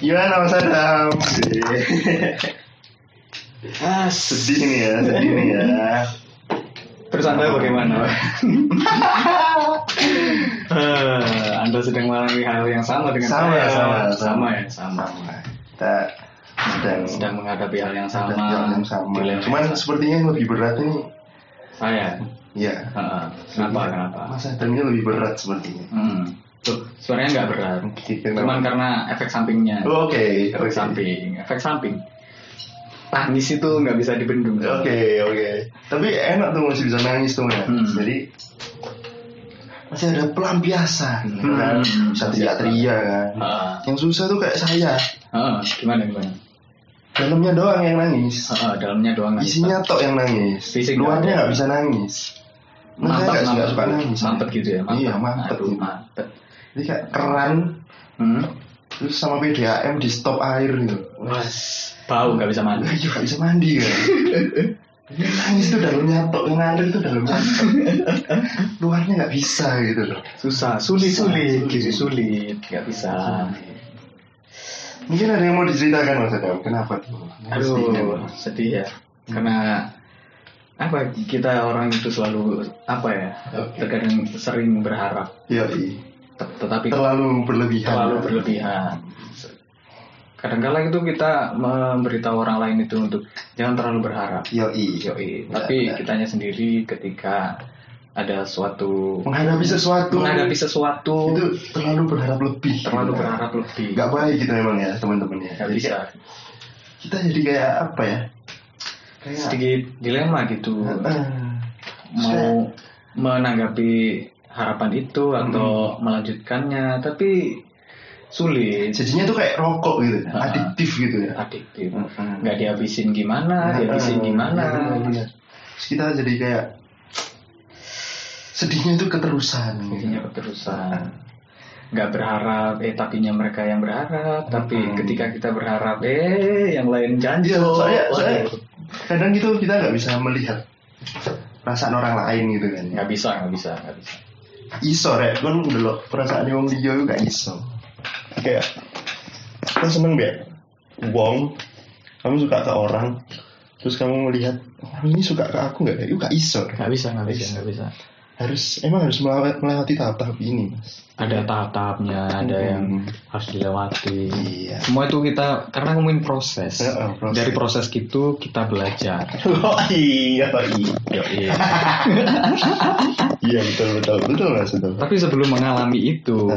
Gimana Mas Adam? Ah, sedih nih ya, sedih nih ya. Terus Anda bagaimana? Eh, anda sedang mengalami hal yang sama dengan Sama, saya. sama, sama ya, sama. Kita sedang Sedang menghadapi hal yang sama. hal yang sama. Dilema. Cuman sepertinya yang lebih berat ini, saya. ya. Heeh. Kenapa? Kenapa? Mas Adam ini lebih berat sepertinya. Hmm. Tuh, sebenarnya nggak berat. Cuman karena efek sampingnya. Oh, Oke, efek oke. samping, efek samping. Tangis itu nggak bisa dibendung. Oke, oke. Tapi enak tuh masih bisa nangis tuh ya. Hmm. Jadi masih ada pelampiasan Hmm. kan. Bisa teriak-teriak kan. Heeh. Yang susah tuh kayak saya. Heeh, gimana gimana? Dalamnya doang yang nangis. Heeh, dalamnya doang nangis. Isinya tok yang nangis. Fisik Luarnya nggak bisa nangis. Nah, saya mampet, nggak suka, suka nangis. mampet gitu ya, mampet. Iya, mampet. Aduh, gitu. mampet. Jadi kayak keran Hmm. terus sama PDAM di stop air gitu. Was, bau nggak bisa mandi. Nah, juga bisa mandi. Ini nangis tuh dalamnya tok, yang ngalir tuh dalamnya tok. Luarnya nggak bisa gitu loh. Susah, sulit, sulit, Sulit. sulit, nggak bisa. Mungkin ada yang mau diceritakan Mas Adam, kenapa tuh? Aduh, Pastinya. sedih ya. Karena apa kita orang itu selalu apa ya? Oke. Terkadang sering berharap, Iya, iya. Tetapi terlalu berlebihan. terlalu berlebihan. Kadang-kala itu kita memberitahu orang lain itu untuk jangan terlalu berharap. Iya. Yoi. Tapi benar. kitanya sendiri ketika ada suatu Menghadapi sesuatu. menghadapi sesuatu itu terlalu berharap lebih. terlalu Gitu. berharap lebih. Nggak baik gitu memang ya teman-teman ya. Nggak Jadi bisa. kayak- Kita jadi kayak apa ya? Kayak Sedikit dilema gitu. Ah, Mau menanggapi harapan itu atau melanjutkannya, tapi sulit. jadinya tuh kayak rokok gitu, Ah. adiktif gitu ya. Adiktif. Nggak dihabisin gimana, dihabisin Ah, gimana. Terus kita jadi kayak sedihnya itu keterusan. gitu. Jadinya keterusan. Nggak berharap, eh tapinya mereka yang berharap. Tapi Hmm. ketika kita berharap, eh yang lain janji. Iya, soalnya, soalnya kadang gitu kita nggak bisa melihat perasaan orang lain gitu kan. nggak bisa, nggak bisa, nggak bisa. Iso rek, kan dulu perasaan wong liya itu gak iso. Kayak kan seneng ya, wong kamu suka ke orang, terus kamu melihat orang ini suka ke aku nggak? Itu gak iso. Nggak bisa, nggak bisa, Bisa. nggak bisa. Harus emang harus melewati, melewati tahap-tahap ini, mas. Ada tahap-tahapnya, ada Hmm. yang harus dilewati. Iya. Semua itu kita karena ngomongin proses. Heeh, proses. Dari proses itu kita belajar. Oh iya, iya. Yoi. Iya betul betul betul mas betul. Tapi sebelum mengalami itu,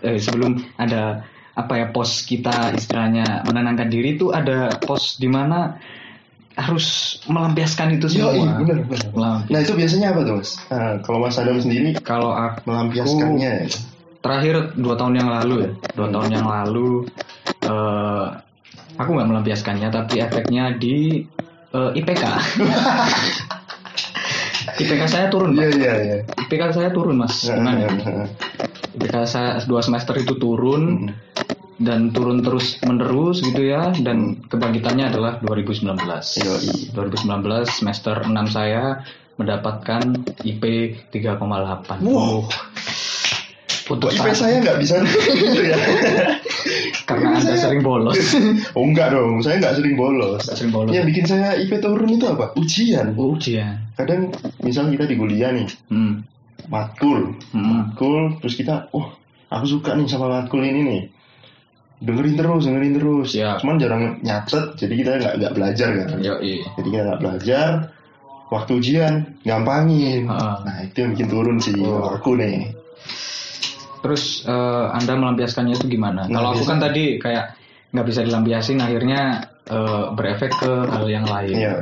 eh, sebelum ada apa ya pos kita istilahnya menenangkan diri itu ada pos di mana harus melampiaskan itu semua. iya benar benar. Nah itu biasanya apa tuh mas? Nah, kalau mas Adam sendiri Kalau aku melampiaskannya, terakhir dua tahun yang lalu ya, dua tahun yang lalu eh, aku nggak melampiaskannya, tapi efeknya di eh, IPK. IPK saya turun, iya iya iya. IPK saya turun, Mas. Gimana? IPK saya dua semester itu turun Hmm. Dan turun terus menerus gitu ya dan kebangkitannya adalah 2019. Yoi. 2019 semester 6 saya mendapatkan IP 3,8. Wow. Untuk IP saya nggak bisa gitu ya? karena Anda sering bolos. Oh enggak dong, saya nggak sering bolos. Nggak sering bolos. Yang bikin saya IP turun itu apa? Ujian. Ujian. Kadang misal kita di kuliah nih, Hmm. matkul, Hmm. matkul, terus kita, oh aku suka nih sama matkul ini nih. Dengerin terus, dengerin terus. Ya. Cuman jarang nyatet, jadi kita nggak nggak belajar kan. Yoi. Jadi kita nggak belajar. Waktu ujian, gampangin. Ah. Nah itu yang bikin turun sih Oh. aku nih. Terus eh, Anda melampiaskannya itu gimana? Nah, Kalau aku kan tadi kayak nggak bisa dilampiasin akhirnya eh, berefek ke hal yang lain. Iya.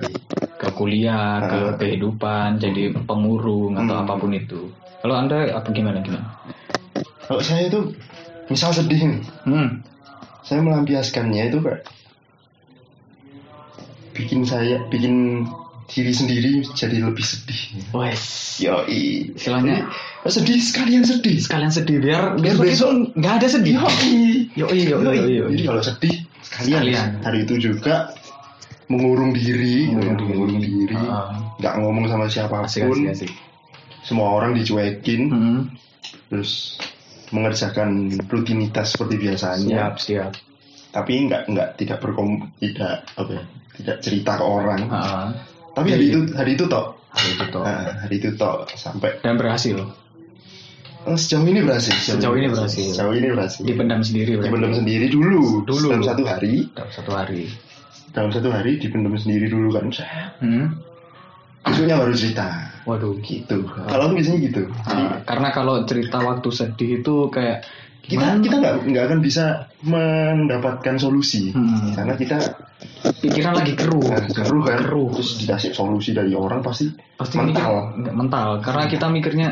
Ke kuliah, ke Ah. kehidupan, jadi pengurung atau Hmm. apa pun itu. Kalau Anda apa gimana gimana? Kalau saya itu, misal sedih nih, Hmm. Saya melampiaskannya itu kayak bikin saya bikin diri sendiri jadi lebih sedih. Wes. Yoi. Istilahnya sedih sekalian sedih. sekalian sedih biar Biar besok nggak ada sedih. Yoi. Yoi, yoi, yoi, yoi. Jadi kalau sedih sekalian. Sekalian. Hari itu juga mengurung diri, Mengurung diri. mengurung diri, Ah. nggak ngomong sama siapa pun. Asik, asik, asik. Semua orang dicuekin, Hmm. terus mengerjakan rutinitas seperti biasanya siap siap tapi nggak nggak tidak berkom tidak apa ya, tidak cerita ke orang Ha-ha. tapi hari itu hari itu tok Hari itu toh. Nah, hari itu tok sampai dan berhasil eh, sejauh ini berhasil Sejauh ini berhasil. sejauh ini berhasil dipendam sendiri berarti. dipendam sendiri dulu Dulu. dalam satu hari dalam satu hari dalam satu hari dipendam sendiri dulu kan hmm? Besoknya baru cerita. Waduh. Gitu. Kalau biasanya gitu. Jadi Ah, karena kalau cerita waktu sedih itu kayak kita gimana? kita nggak nggak akan bisa mendapatkan solusi. Hmm. karena kita pikiran lagi keruh. Nah, keruh kan? Keruh. terus dikasih solusi dari orang pasti pasti mental. mikir nggak mental. Karena kita mikirnya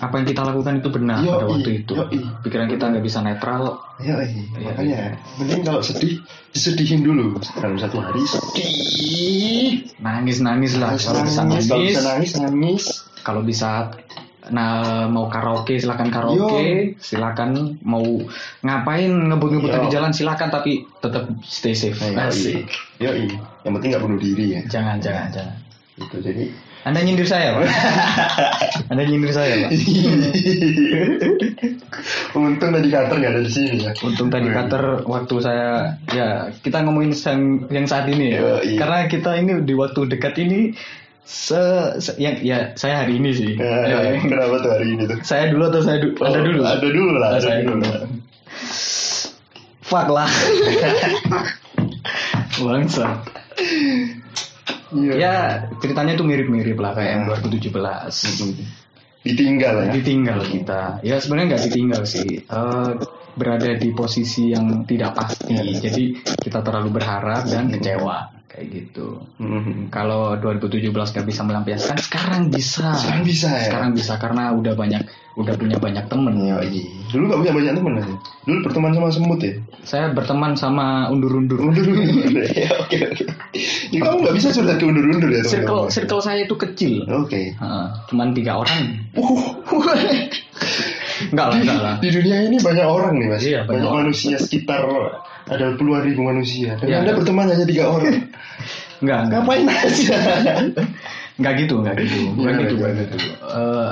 apa yang kita lakukan itu benar Yoi, pada waktu itu. yoi. pikiran kita nggak bisa netral. Ya Iya, makanya mending kalau sedih disedihin dulu. Dalam satu hari sedih. Nangis nangis lah Nangis, kalau bisa nangis, kalau nangis. bisa nangis nangis. Kalau bisa nah mau karaoke silakan karaoke silakan mau ngapain ngebut-ngebut Yo. di jalan silakan tapi tetap stay safe Nah, Asik. yoi. yang penting nggak bunuh diri ya jangan jangan jangan gitu jadi anda nyindir saya pak anda nyindir saya pak untung tadi Carter nggak ada di sini ya Untung tadi Cutter waktu saya ya kita ngomongin yang, yang saat ini ya. Yoi. Karena kita ini di waktu dekat ini se, se- yang ya saya hari ini sih. Ya, Ya, ya. kenapa tuh hari ini tuh Saya dulu atau saya du- Oh, Anda dulu? ada dulu lah ada saya dulu dulu. Fuck lah. Bangsa. Iya. Ya ceritanya tuh mirip-mirip lah kayak yang Ah. 2017. ditinggal ya Ditinggal kita. Ya sebenarnya nggak ditinggal sih. Eh, berada di posisi yang tidak pasti. Jadi kita terlalu berharap dan kecewa kayak gitu. Mhm. Kalau 2017 gak bisa melampiaskan, sekarang bisa. sekarang bisa ya Sekarang bisa karena udah banyak, udah punya banyak temen. Yoi. dulu nggak punya banyak teman aja dulu berteman sama semut ya Saya berteman sama undur-undur. undur-undur ya oke oke ya, kamu nggak bisa curhat ke undur-undur ya Circle, teman-teman circle saya itu kecil. oke Heeh, cuman tiga orang. Uh, Enggak lah, enggak lah. di dunia ini banyak orang nih mas Iya, banyak banyak, manusia sekitar ada puluhan ribu manusia dan Iya. anda berteman hanya tiga orang Enggak, enggak. ngapain aja Enggak gitu, enggak gitu. Bukan gitu, bukan gitu. Eh,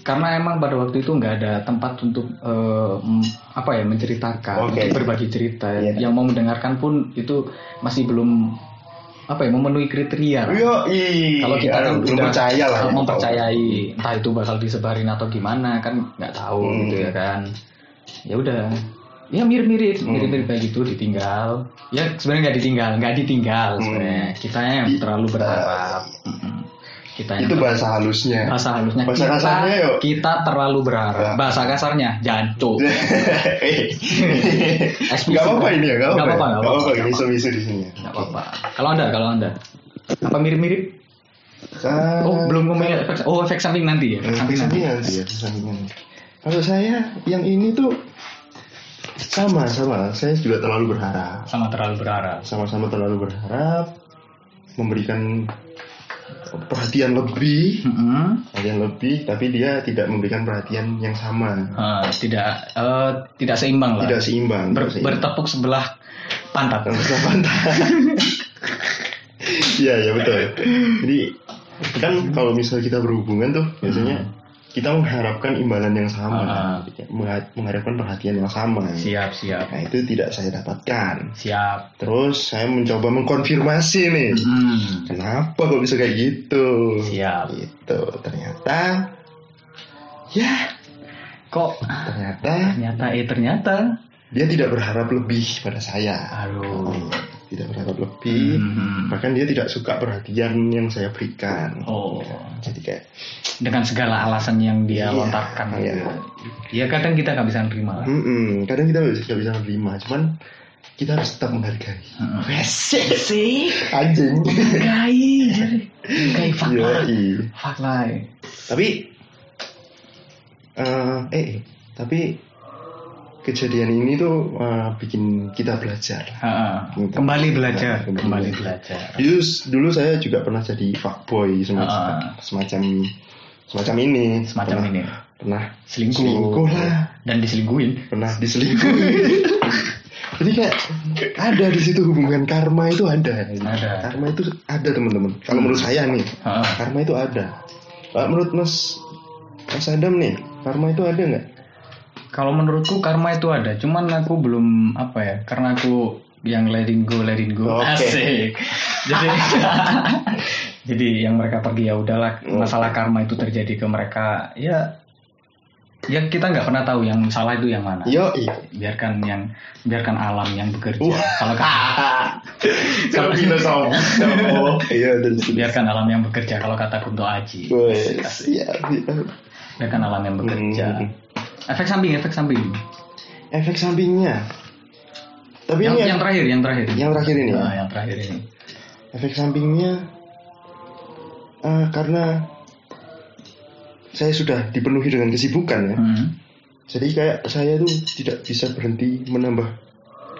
karena emang pada waktu itu nggak ada tempat untuk eh, m- apa ya menceritakan, Oke. untuk berbagi cerita. Iya. Yang mau mendengarkan pun itu masih belum apa ya memenuhi kriteria. Yo, iya. Kalau kita kan belum udah percaya lah. ya. mempercayai entah itu bakal disebarin atau gimana kan nggak tahu Hmm. gitu ya kan. Ya udah. Ya mirip-mirip, Hmm. mirip-mirip kayak gitu ditinggal. Ya sebenarnya nggak ditinggal, nggak ditinggal Hmm. sebenarnya. Kita yang Di- terlalu berharap. Mm-mm. Kita yang Itu bahasa halusnya. bahasa halusnya Bahasa kita, kasarnya yuk. kita terlalu berharap. Ya. Bahasa kasarnya jancuk. Eksplisit. Gak apa-apa ini ya, gak Nggak apa-apa. nggak Gak apa-apa, apa-apa. misu-misu di sini. Nggak apa-apa. Kalau anda, kalau anda, apa mirip-mirip? Oh belum ngomongin efek, oh efek samping nanti ya. eh, Efek samping nanti. sampingan sih ya, sampingan. Kalau saya yang ini tuh sama sama, saya juga terlalu berharap. Sama terlalu berharap. Sama-sama terlalu berharap memberikan perhatian lebih, Mm-mm. perhatian lebih, tapi dia tidak memberikan perhatian yang sama, Eh, tidak eh, tidak seimbang lah. tidak seimbang. Ber- tidak seimbang. bertepuk sebelah pantat. Bisa pantai. Iya iya betul. Jadi kan kalau misalnya kita berhubungan tuh biasanya kita mengharapkan imbalan yang sama. Mengha- mengharapkan perhatian yang sama. Siap siap Nah itu tidak saya dapatkan. siap. Terus saya mencoba mengkonfirmasi nih, Mm. kenapa kok bisa kayak gitu? Siap. Gitu ternyata, ya Kok ternyata ternyata eh ternyata. dia tidak berharap lebih pada saya. Aduh. Tidak berharap lebih. Mhm. bahkan dia tidak suka perhatian yang saya berikan Oh. jadi kayak Dengan segala alasan yang dia Iya, lontarkan. iya. gitu. Ya kadang kita nggak bisa nerima. "Mm-mm, kadang kita nggak bisa, menerima cuman kita harus tetap menghargai. Wesek. Sih. anjing Menghargai, jadi menghargai Iya, iya. Fuck lah. tapi eh eh tapi kejadian ini tuh eh, bikin kita belajar Ha-ha. Kembali belajar, Kembali kembali belajar. dulu dulu saya juga pernah jadi fuckboy semacam Ah. semacam semacam ini Semacam Pernah- ini. pernah Selingkuh. selingkuh lah Dan diselingkuhin. pernah diselingkuhi. Jadi kayak ada di situ hubungan karma itu ada. Ada. Karma itu ada teman-teman. Kalau menurut saya nih, Ha-ha. karma itu ada. Kalau menurut Mas Mas Adam nih, karma itu ada nggak? Kalau menurutku karma itu ada, cuman aku belum apa ya, karena aku yang letting go, letting go. Oke. Asik. Jadi jadi yang mereka pergi ya udahlah, masalah karma itu terjadi ke mereka, ya ya kita nggak pernah tahu yang salah itu yang mana. Yo, iya. Biarkan yang biarkan alam yang bekerja. Wah. Kalau kata. Oh, iya, biarkan alam yang bekerja kalau kata Kunto Aji. Biarkan alam yang bekerja. Hmm. Efek samping, efek samping. Efek sampingnya. Tapi Yang, ini yang terakhir, yang terakhir. yang terakhir ini ya. Nah, yang terakhir ini. efek sampingnya eh, karena saya sudah dipenuhi dengan kesibukan ya. Hmm. Jadi kayak saya itu tidak bisa berhenti menambah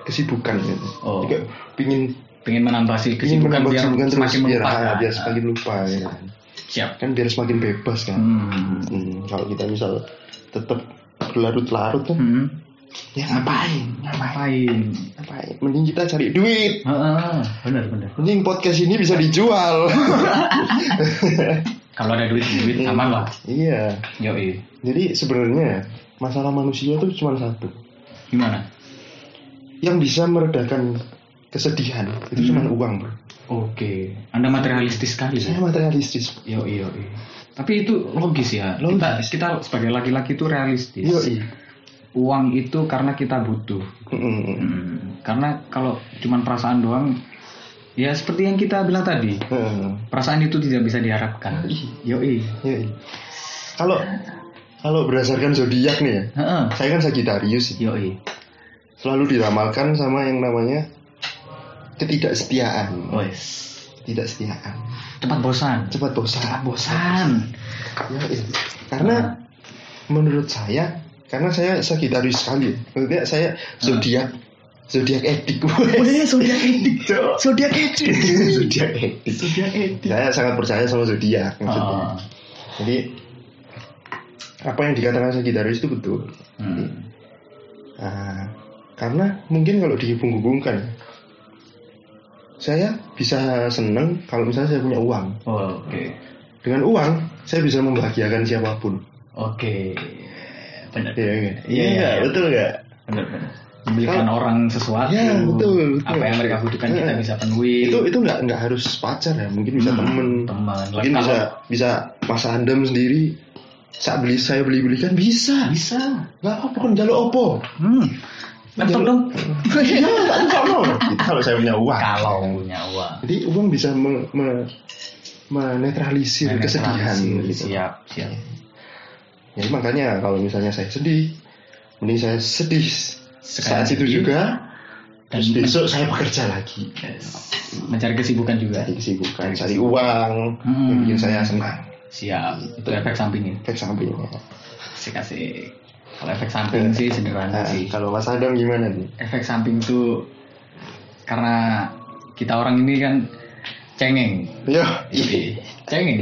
kesibukan gitu. Oh. Jadi kayak pingin Pengen menambah sih pingin kesibukan menambah biar kesibukan terus semakin biar, melupakan. ah, biar semakin lupa ya. Siap. Kan biar semakin bebas kan. Hmm. Hmm, kalau kita misal tetap berlarut-larut kan Hmm. ya ngapain? Ngapain? Ngapain? Mending kita cari duit. Heeh, benar benar. Mending podcast ini bisa dijual. Kalau ada duit duit aman lah. iya. Yo Jadi sebenarnya masalah manusia itu cuma satu. Gimana? Yang bisa meredakan kesedihan itu cuma Hmm. uang, bro. Oke. Anda materialistis sekali. Saya ya? materialistis. Yo yo. Tapi itu logis ya. Kita Logis. kita sebagai laki-laki itu realistis. Yo, iya. Uang itu karena kita butuh. Mm-mm. Hmm, Karena kalau cuman perasaan doang, ya seperti yang kita bilang tadi, Heeh. perasaan itu tidak bisa diharapkan. Ih, Yoi. iya, iya. Kalau kalau berdasarkan zodiak nih ya, Heeh. saya kan Sagittarius, ya. Yoi. selalu diramalkan sama yang namanya ketidaksetiaan. Wes. Ketidaksetiaan. Cepat bosan. Cepat bosan. Cepat bosan. Ya, iya. Karena menurut saya, karena saya Sagittarius sekali, ya. maksudnya saya zodiak, zodiak edik. iya, zodiak edik, Zodiak edik. zodiak edik. Zodiak edik. Saya sangat percaya sama zodiak maksudnya. Oh. Jadi apa yang dikatakan Sagittarius itu betul. Hmm. Nah, karena mungkin kalau dihubung-hubungkan, saya bisa seneng kalau misalnya saya punya uang. Oh, Oke. Dengan uang, saya bisa membahagiakan siapa pun. Oke. Benar. Iya, iya, Iya, iya. betul nggak? Benar, benar. Membelikan orang sesuatu. Ya, betul, betul. Apa yang mereka butuhkan kita Iya. bisa penuhi. Itu itu nggak nggak harus pacar ya, mungkin bisa Hmm, temen, Teman. mungkin bisa bisa Mas Andam sendiri. Saat beli saya beli belikan bisa. bisa. Nggak apa-apa kan jalur opo. Hmm. Laptop dong. Iya, tak buka no. Itu kalau saya punya uang. Kalau punya uang. Jadi uang bisa me, me- menetralisir kesedihan. Gitu. Siap, siap. Jadi makanya kalau misalnya saya sedih, mending saya sedih Sekarang saat itu juga. dan besok saya bekerja lagi. mencari kesibukan juga. Cari kesibukan, cari uang, Hmm. yang bikin saya senang. Siap. Itu efek sampingnya. Efek sampingnya. Asik asik. Kalau efek samping sih sederhana Nah, sih. kalau Mas Adam gimana nih? Efek samping itu karena kita orang ini kan cengeng. Yo, Cengeng.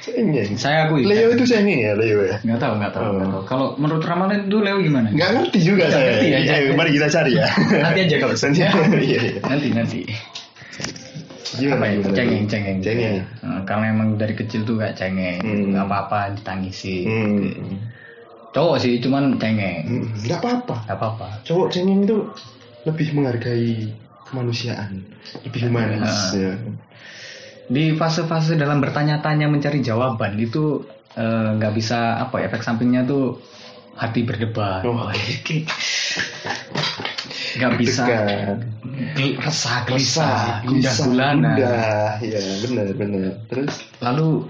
cengeng. Saya akui. Leo itu cengeng ya, Leo ya? Nggak tahu, nggak tahu, Oh. tahu. Kalau menurut ramalan itu Leo gimana? Nggak ngerti juga Nggak saya. ngerti aja. Ayo, mari kita cari ya. Nanti aja kalau Nanti, iya, iya. nanti nanti. Gimana, Apa ya? Cengeng, cengeng. Cengeng. Nah, karena emang dari kecil tuh gak cengeng, Hmm. nggak apa-apa ditangisi. Hmm. Cowok sih, cuman cengeng. Hmm, Nggak apa-apa. Gak apa-apa. Cowok cengeng itu lebih menghargai kemanusiaan, lebih humanis. Ah. Ya. Di fase-fase dalam bertanya-tanya mencari jawaban itu eh, nggak bisa apa ya efek sampingnya tuh hati berdebar. Oh. Nggak bisa resah, gelisah, gundah gulana. Ya, benar, benar. Terus Lalu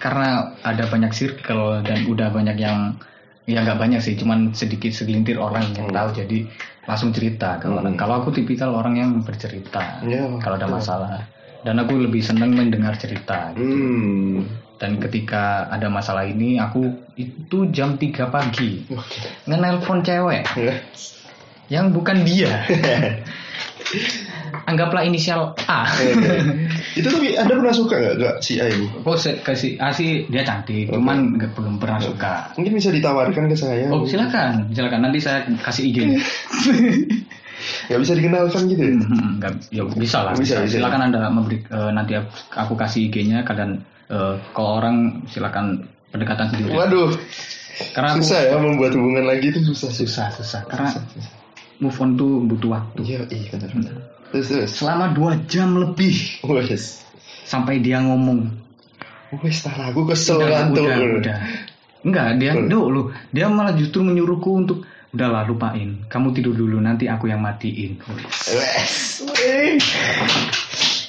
karena ada banyak circle dan udah banyak yang ya nggak banyak sih, cuman sedikit segelintir orang yang Hmm. tahu jadi langsung cerita orang. Hmm. Kalau aku tipikal orang yang bercerita Ya, kalau ada masalah. Dan aku lebih seneng mendengar cerita. gitu. hmm. Dan ketika ada masalah ini, aku itu jam 3 pagi ngenelpon cewek Ya. yang bukan dia. Anggaplah inisial A. itu tapi anda pernah suka nggak nggak si A? Oh, se- ke si A sih dia cantik, Oke. cuman nggak belum pernah suka. Mungkin bisa ditawarkan ke saya. Oh, silakan, silakan nanti saya kasih IG-nya. Nggak bisa dikenalkan gitu ya? Hmm, ya bisa lah. Bisa, Bisa. Silakan anda memberi eh, nanti aku, kasih IG-nya, kadang eh, kalau orang silakan pendekatan sendiri. Waduh, Karena aku susah ya membuat hubungan lagi itu susah sih. susah susah karena move on tuh butuh waktu. Iya, iya benar benar. Terus terus. Selama dua jam lebih Wes. sampai dia ngomong Wes tar aku kesel udah, udah, udah. Enggak, dia do lu. Dia malah justru menyuruhku untuk udahlah lupain. Kamu tidur dulu nanti aku yang matiin. Wes.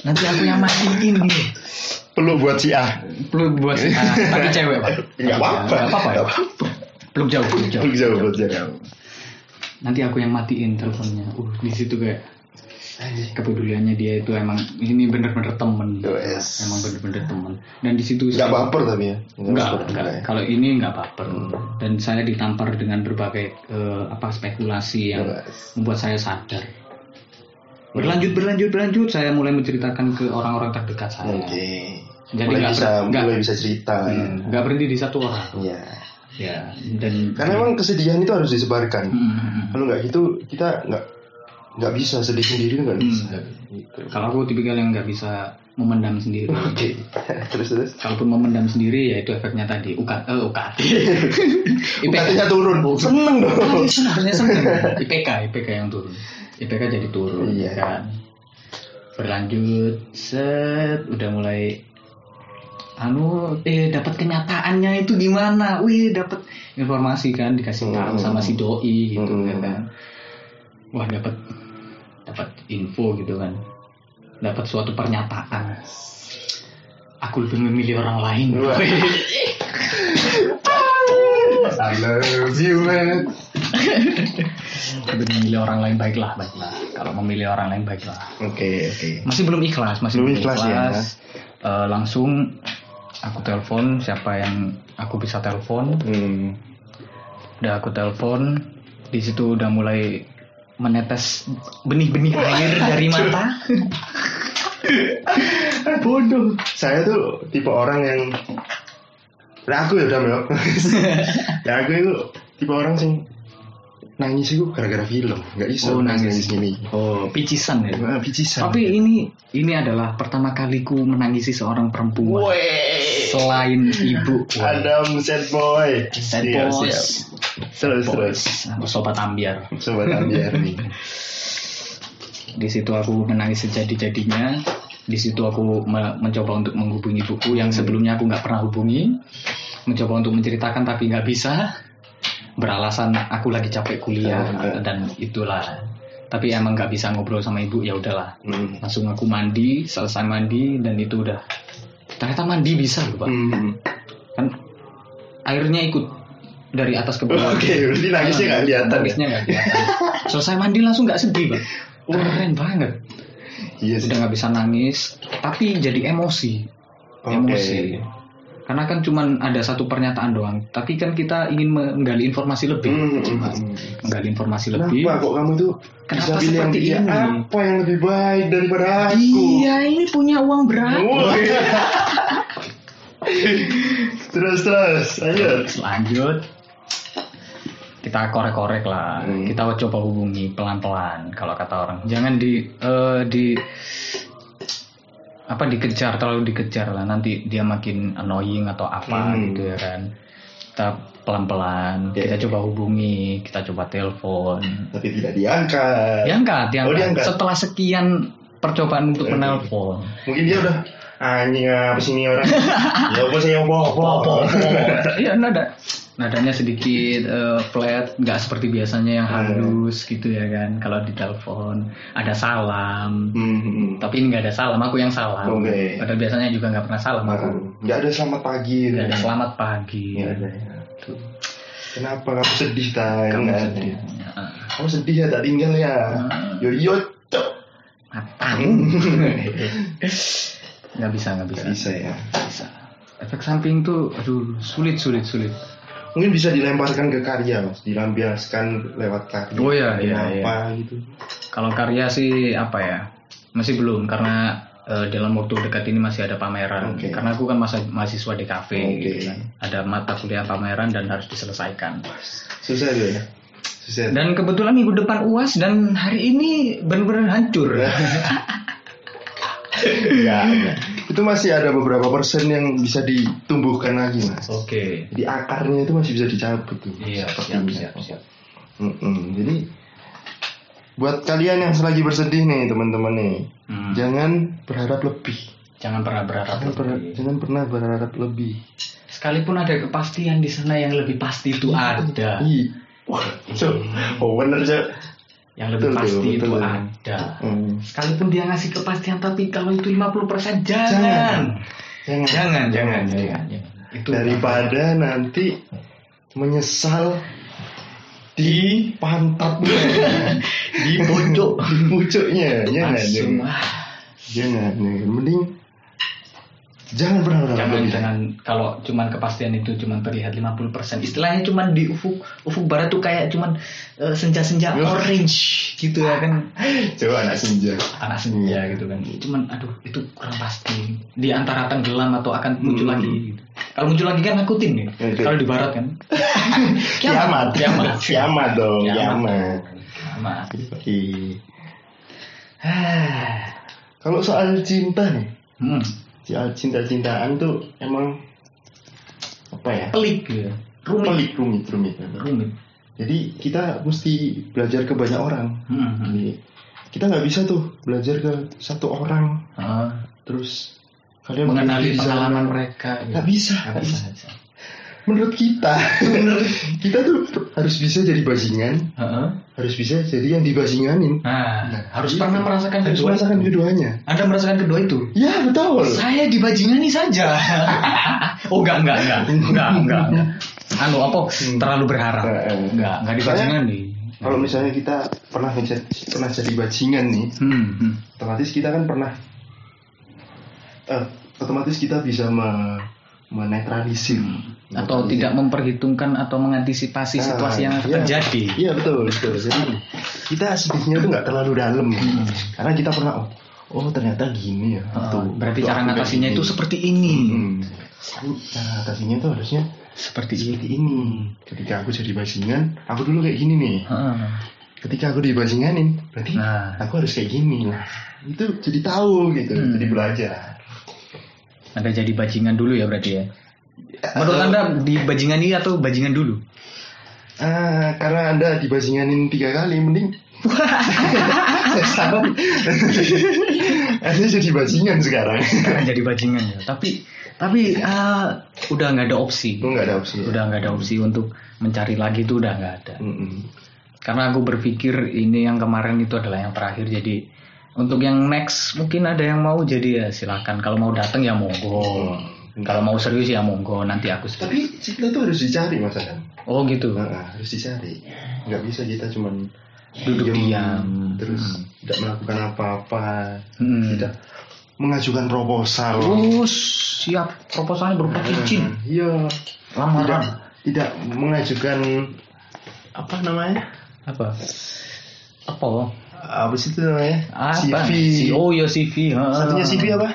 Nanti aku yang matiin nih. Perlu buat si A. Peluk buat ah, tapi cewek, Pak. Enggak apa-apa. Enggak apa-apa. ya? Apa-apa. Peluk jauh, peluk jauh. Peluk jauh, peluk jauh. Nanti aku yang matiin teleponnya. Uh, di situ kayak kepeduliannya dia itu emang ini bener-bener temen. Wes. Emang bener-bener temen. Dan di situ Enggak baper tapi ya. Juga ya. Kalau ini enggak baper. Hmm. Dan saya ditampar dengan berbagai eh, apa spekulasi yang Wes. membuat saya sadar. Berlanjut, berlanjut, berlanjut. Saya mulai menceritakan ke orang-orang terdekat saya. Oke. Jadi mulai nggak bisa nggak- mulai bisa cerita ya. Hmm, Nggak berhenti di satu orang. Iya. Ya, dan Karena emang kesedihan itu harus disebarkan. Hmm, Kalau nggak gitu kita nggak nggak bisa sedih sendiri nggak Hmm. bisa. Gitu. kalau aku tipikal yang nggak bisa memendam sendiri. Oke. terus terus. Kalaupun memendam sendiri ya itu efeknya tadi UKT, eh, UKT. UKT-nya turun. Seneng dong. Ah, sebenarnya seneng. IPK, IPK yang turun. IPK jadi turun, Iya. kan. Berlanjut, set, udah mulai anu eh dapat kenyataannya itu gimana? Wih, dapat informasi kan dikasih tahu Hmm. sama si doi gitu Hmm. ya kan. Wah, dapat info gitu kan. Dapat suatu pernyataan. Aku lebih memilih orang lain. I love you man. lebih memilih orang lain baiklah, baiklah. Kalau memilih orang lain baiklah. Oke oke. Masih belum ikhlas, masih Belum belum, ikhlas ya. Eh, langsung aku telepon siapa yang aku bisa telepon. Hmm. Udah aku telepon, di situ udah mulai menetes benih-benih air dari mata. Bodoh. Saya tuh tipe orang yang Nah aku ya udah ya aku itu tipe orang sing nangis itu gara-gara film, nggak bisa Oh, nangis. nangis gini. Oh, picisan ya. Nah, picisan. Tapi ini ini adalah pertama kaliku menangisi seorang perempuan Wey. selain ibu. Adam sad boy. Sad Siap, siap. Terus terus. Nah, Sobat ambiar. Sobat ambiar nih. Di situ aku menangis sejadi-jadinya. Di situ aku me- mencoba untuk menghubungi ibuku yang sebelumnya aku nggak pernah hubungi. Mencoba untuk menceritakan tapi nggak bisa. Beralasan aku lagi capek kuliah Ah, ah. dan itulah. Tapi emang nggak bisa ngobrol sama ibu ya udahlah. Hmm. Langsung aku mandi, selesai mandi dan itu udah. Ternyata mandi bisa loh pak. Hmm. Kan airnya ikut dari atas ke bawah. Oke, berarti nangisnya nggak kelihatan ya? Nangisnya nggak kelihatan. Selesai mandi langsung nggak sedih pak. Keren banget. Iya sih. Udah nggak bisa nangis, tapi jadi emosi. Oke. Emosi. Karena kan cuman ada satu pernyataan doang, tapi kan kita ingin menggali informasi lebih, Hmm, Mas. hmm. menggali informasi lebih. Kenapa kok kamu tuh Kenapa bisa seperti ini? apa yang lebih baik daripada aku? Iya, ini punya uang berapa? Terus terus, ayo. Lanjut. Kita korek-korek lah. Hmm. Kita coba hubungi pelan-pelan kalau kata orang. Jangan di eh, di apa dikejar terlalu dikejar lah nanti dia makin annoying atau apa Hmm. gitu ya kan. Kita pelan-pelan, Ya, kita coba hubungi, kita coba telepon. Tapi tidak diangkat. Diangkat, diangkat. Oh, diangkat. Setelah sekian percobaan untuk menelpon. Mungkin dia udah anjing apa sih ini orang? ya apa sih apa apa? Iya nada nadanya sedikit eh, flat, nggak seperti biasanya yang Hmm. halus gitu ya kan. Kalau di telepon ada salam, Hmm. tapi ini nggak ada salam, aku yang salam. Oke. Padahal biasanya juga nggak pernah salam aku. Nggak ada selamat pagi. Nggak ada selamat pagi. Nggak ada. ya. Tuh. Kenapa kamu sedih tay? Kamu sedih. Ya, Kamu sedih ya tak tinggal ya. Hmm. Yo yo cok. Matamu. nggak bisa nggak bisa. Nggak bisa ya. Bisa. Efek samping tuh, aduh sulit sulit sulit. Mungkin bisa dilemparkan ke karya mas, dilampiaskan lewat karya. Oh, iya, iya, Apa gitu. Kalau karya sih apa ya? Masih belum karena eh, dalam waktu dekat ini masih ada pameran. Oke. Karena aku kan masa, mahasiswa di kafe Oke. gitu kan. Ada mata kuliah pameran dan harus diselesaikan. Susah ya. Susah. Dan kebetulan minggu depan UAS dan hari ini benar-benar hancur. Ya, ya. Itu masih ada beberapa persen yang bisa ditumbuhkan lagi mas Oke. jadi akarnya itu masih bisa dicabut tuh Iya, siap, siap, siap. Mm-mm. jadi buat kalian yang lagi bersedih nih teman-teman nih Hmm. jangan berharap lebih Jangan pernah berharap jangan, lebih. jangan pernah berharap lebih Sekalipun ada kepastian di sana yang lebih pasti itu ada. Ih. Wah, so, oh bener Cok. Yang lebih Betul, pasti betul, itu betul. ada. Hmm. Sekalipun dia ngasih kepastian tapi kalau itu 50% jangan. Jangan. Jangan. Jangan, jangan, jangan. jangan. Itu daripada nanti menyesal di pantatnya di pojok di pucuknya jangan jangan jangan jangan. mending jangan pernah berharap jangan lebih. jangan. Kalau cuman kepastian itu cuman terlihat 50% istilahnya cuman di ufuk ufuk barat tuh kayak cuman eh, senja-senja orange gitu ya kan. Coba anak senja. Anak senja gitu kan. Cuman aduh itu kurang pasti. Di antara tenggelam atau akan muncul Hmm. lagi gitu. kalau muncul lagi kan nakutin nih. Oke. kalau di barat kan. Kiamat. Kiamat. Kiamat. Dong Kiamat. kiamat. Kalau soal cinta nih. Hmm. Soal cinta-cintaan tuh emang apa ya pelik gitu ya. rumit pelik rumit rumit rumit jadi kita mesti belajar ke banyak orang Hmm. Jadi kita nggak bisa tuh belajar ke satu orang Ah. terus kalian mengenali pengalaman mereka gitu. nggak bisa Nggak nggak bisa. bisa. Menurut kita menurut kita tuh harus bisa jadi bajingan Heeh. harus bisa jadi yang dibajinganin Nah, Nah, harus itu. pernah merasakan harus kedua merasakan itu. keduanya Anda merasakan kedua itu? ya betul Saya dibajingani saja. oh enggak enggak enggak enggak enggak. enggak. Anu apa? Hmm. Terlalu berharap. Eh, eh. Enggak enggak dibajingani. kalau misalnya kita pernah ngejat- pernah jadi bajingan nih Hmm, hmm. otomatis kita kan pernah eh, otomatis kita bisa me- menetralisir Atau tidak memperhitungkan atau mengantisipasi Ah, situasi yang iya. terjadi. Iya betul betul. Jadi kita sedihnya tuh nggak terlalu dalam, karena kita pernah oh, oh ternyata gini ya. Tuh, berarti waktu cara ngatasinya itu seperti ini. Hmm. Cara ngatasinya tuh harusnya Seperti ini. seperti ini. Ketika aku jadi bajingan, aku dulu kayak gini nih. Heeh. Ketika aku dibajinganin, berarti Nah, aku harus kayak gini. Nah, itu jadi tahu gitu, Hmm. jadi belajar. Anda jadi bajingan dulu ya berarti ya. Menurut Atau- Anda di bajingani atau bajingan dulu? Ah, karena anda dibajinganin tiga kali, mending saya saran. Anda jadi bajingan sekarang. Sekarang jadi bajingan ya. Tapi tapi eh, udah nggak ada opsi. Lu nggak ada opsi. ya? Udah nggak ada opsi untuk mencari lagi itu udah nggak ada. Mm-mm. Karena aku berpikir ini yang kemarin itu adalah yang terakhir. Jadi untuk yang next mungkin ada yang mau jadi ya silakan. Kalau mau datang ya monggo. Kalau mau serius ya monggo. Nanti aku serius. Tapi cinta itu harus dicari mas Adam. Oh gitu. Nah, harus dicari. Nggak bisa kita cuman Duduk diem, diam. terus Hmm. tidak melakukan apa-apa, Hmm. tidak mengajukan proposal. Terus siap proposalnya berupa cincin. Iya. Lamaran. Tidak, tidak mengajukan apa namanya? Apa? Apa? Apa sih itu namanya? Apa? CV. Si- Oh ya CV. ha. Satunya CV apa?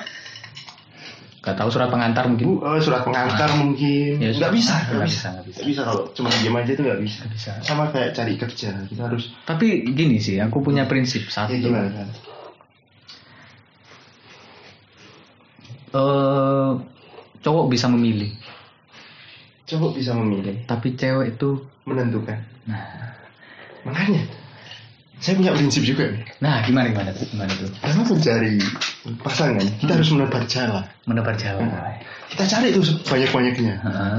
Gak tahu surat pengantar mungkin. Bu, oh, surat pengantar mungkin. Ya, nggak bisa, nggak bisa, bisa, nggak bisa. Nggak bisa kalau cuma diam aja itu nggak bisa. Nggak bisa. Sama kayak cari kerja, kita harus. Tapi gini sih, aku punya prinsip satu. Ya gimana kan? Eh, cowok bisa memilih, Cowok bisa memilih, tapi cewek itu, menentukan. nah, Makanya, saya punya prinsip juga nih. nah gimana gimana tuh, gimana tuh? Dalam mencari pasangan, kita harus menebar jalan. Menebar jalan. Kita cari itu sebanyak-banyaknya. Heeh.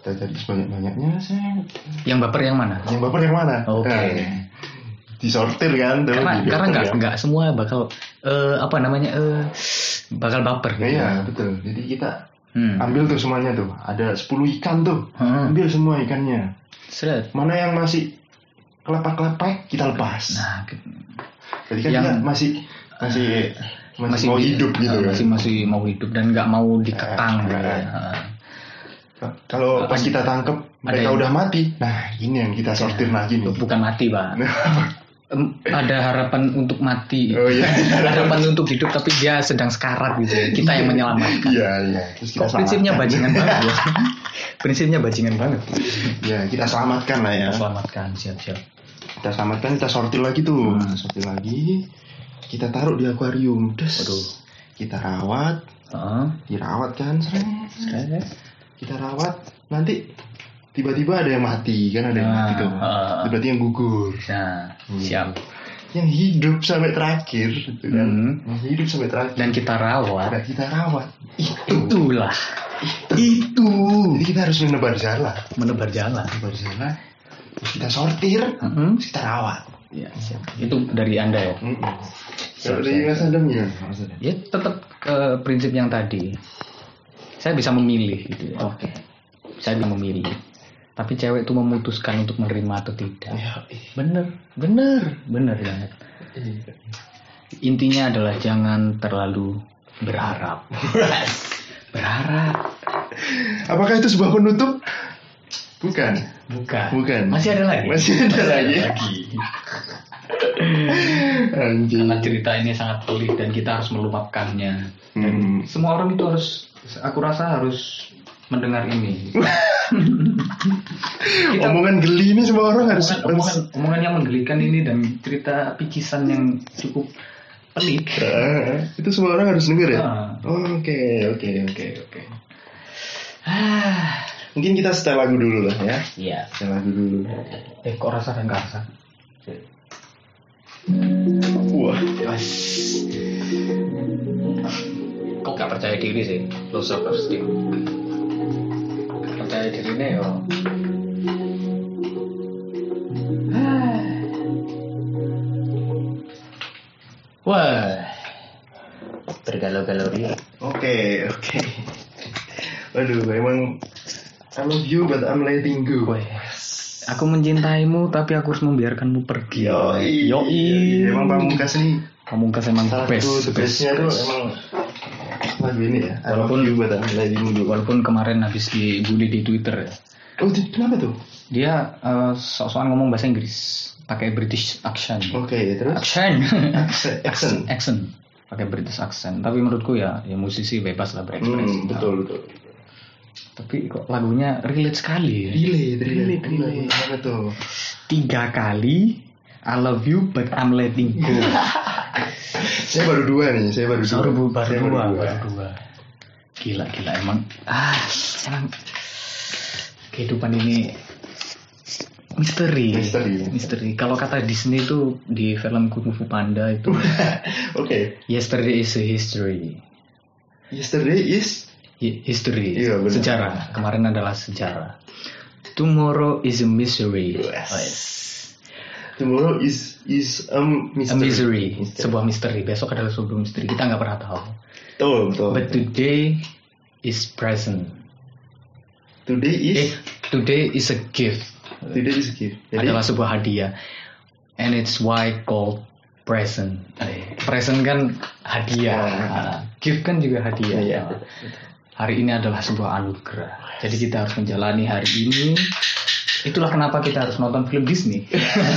Kita cari sebanyak-banyaknya, saya Yang baper yang mana? yang baper yang mana? Oke. Nah, disortir kan tuh. Karena karena nggak kan. nggak semua bakal eh, apa namanya eh, bakal baper. Nah, gitu. Iya betul. Jadi kita Hmm. ambil tuh semuanya tuh. Ada 10 ikan tuh. Hmm. Ambil semua ikannya. Seret. Mana yang masih kelepak-kelepak kita lepas. Nah, gitu. Jadi kan yang- kita masih masih masih, mau bi- hidup gitu eh, kan. masih masih mau hidup dan nggak mau dikekang Eh, gitu eh, ya. eh. Kalau pas kita tangkep mereka yang- udah mati. Nah, ini yang kita sortir lagi nih. bukan mati pak ada harapan untuk mati Oh iya. harapan untuk hidup tapi dia sedang sekarat gitu ya. kita yang menyelamatkan Iya, iya. Terus kita Kok prinsipnya bajingan banget ya prinsipnya bajingan banget Ya, kita selamatkan lah ya. selamatkan siap-siap Kita selamatkan, kita sortir lagi tuh. Hmm. Sortir lagi. Kita taruh di akuarium. Des. Waduh. kita rawat Heeh. dirawat kan sering kita rawat nanti tiba-tiba ada yang mati kan ada yang mati tuh Ah. berarti yang gugur Nah, Hmm. siap. yang hidup sampai terakhir gitu kan Hmm. yang hidup sampai terakhir Dan kita rawat. Ada kita rawat itu Itulah itu jadi kita harus menebar jalan menebar jalan. menebar jalan kita sortir terus kita rawat Ya, siap. Itu dari Anda ya. Mm-mm. Siap, kalau dari Mas Adam Adam Ya tetap ke prinsip yang tadi. Saya bisa memilih gitu ya. oke Saya bisa memilih. Tapi cewek itu memutuskan untuk menerima atau tidak. ya Bener, bener, bener banget. Intinya adalah jangan terlalu berharap. berharap. apakah itu sebuah penutup bukan Bukan. Bukan. Masih ada lagi. Masih ada lagi. anjing Karena cerita ini sangat pelik dan kita harus meluapkannya. Dan Hmm. semua orang itu harus, aku rasa harus mendengar ini. Kita- omongan geli ini semua orang harus omongan, omongan, omongan yang menggelikan ini dan cerita picisan yang cukup pelik. Ah, itu semua orang harus denger ya Ah. oke oke oke oke mungkin kita setel lagu dulu lah ya iya. setel lagu dulu Eh, kok rasa dan rasa? wah Kok gak percaya diri sih? Low self esteem. Percaya dirinya ya. Wah, bergalau-galau dia. Oke, oke. Waduh, emang I love you but I'm letting go. Aku mencintaimu tapi aku harus membiarkanmu pergi. Yoi. Yoi. Emang pamungkas nih Pamungkas emang salah best. satu the bestnya tuh best. emang lagu ini ya. Walaupun- I'm letting go. Walaupun kemarin habis dibully di Twitter ya. Oh, di- kenapa tuh? Dia eh, sok-sokan ngomong bahasa Inggris pakai British accent. Oke, terus Accent. accent. accent. accent. Pakai British accent. Tapi menurutku ya, ya musisi bebas lah berekspresi. Hmm, betul betul. Tapi kok lagunya relate sekali ya. Relate, relate, relate. Apa tuh? Tiga kali I love you but I'm letting go. Saya baru dua nih, saya baru dua. baru, bu- baru Saya dua, baru dua. Gila, gila emang. Ah, emang kehidupan ini misteri. Misteri. Misteri. Kalau kata Disney itu di film Kung Fu Panda itu Oke, Yesterday is a history. yesterday is Hi- History. Iya, benar. sejarah. Kemarin adalah sejarah. Tomorrow is a misery. Yes. Yes. Tomorrow is is A mystery. misery. Mystery. Sebuah misteri. Besok adalah sebuah misteri. Kita nggak pernah tahu. Betul, betul. But today is present. today is Eh, today is a gift. today is gift. Jadi adalah sebuah hadiah. And it's why called present. Eh, Present kan hadiah. Ya. Ah, Gift kan juga hadiah. Iya. Ah. Hari ini adalah sebuah anugerah. Jadi kita harus menjalani hari ini. Itulah kenapa kita harus nonton film Disney.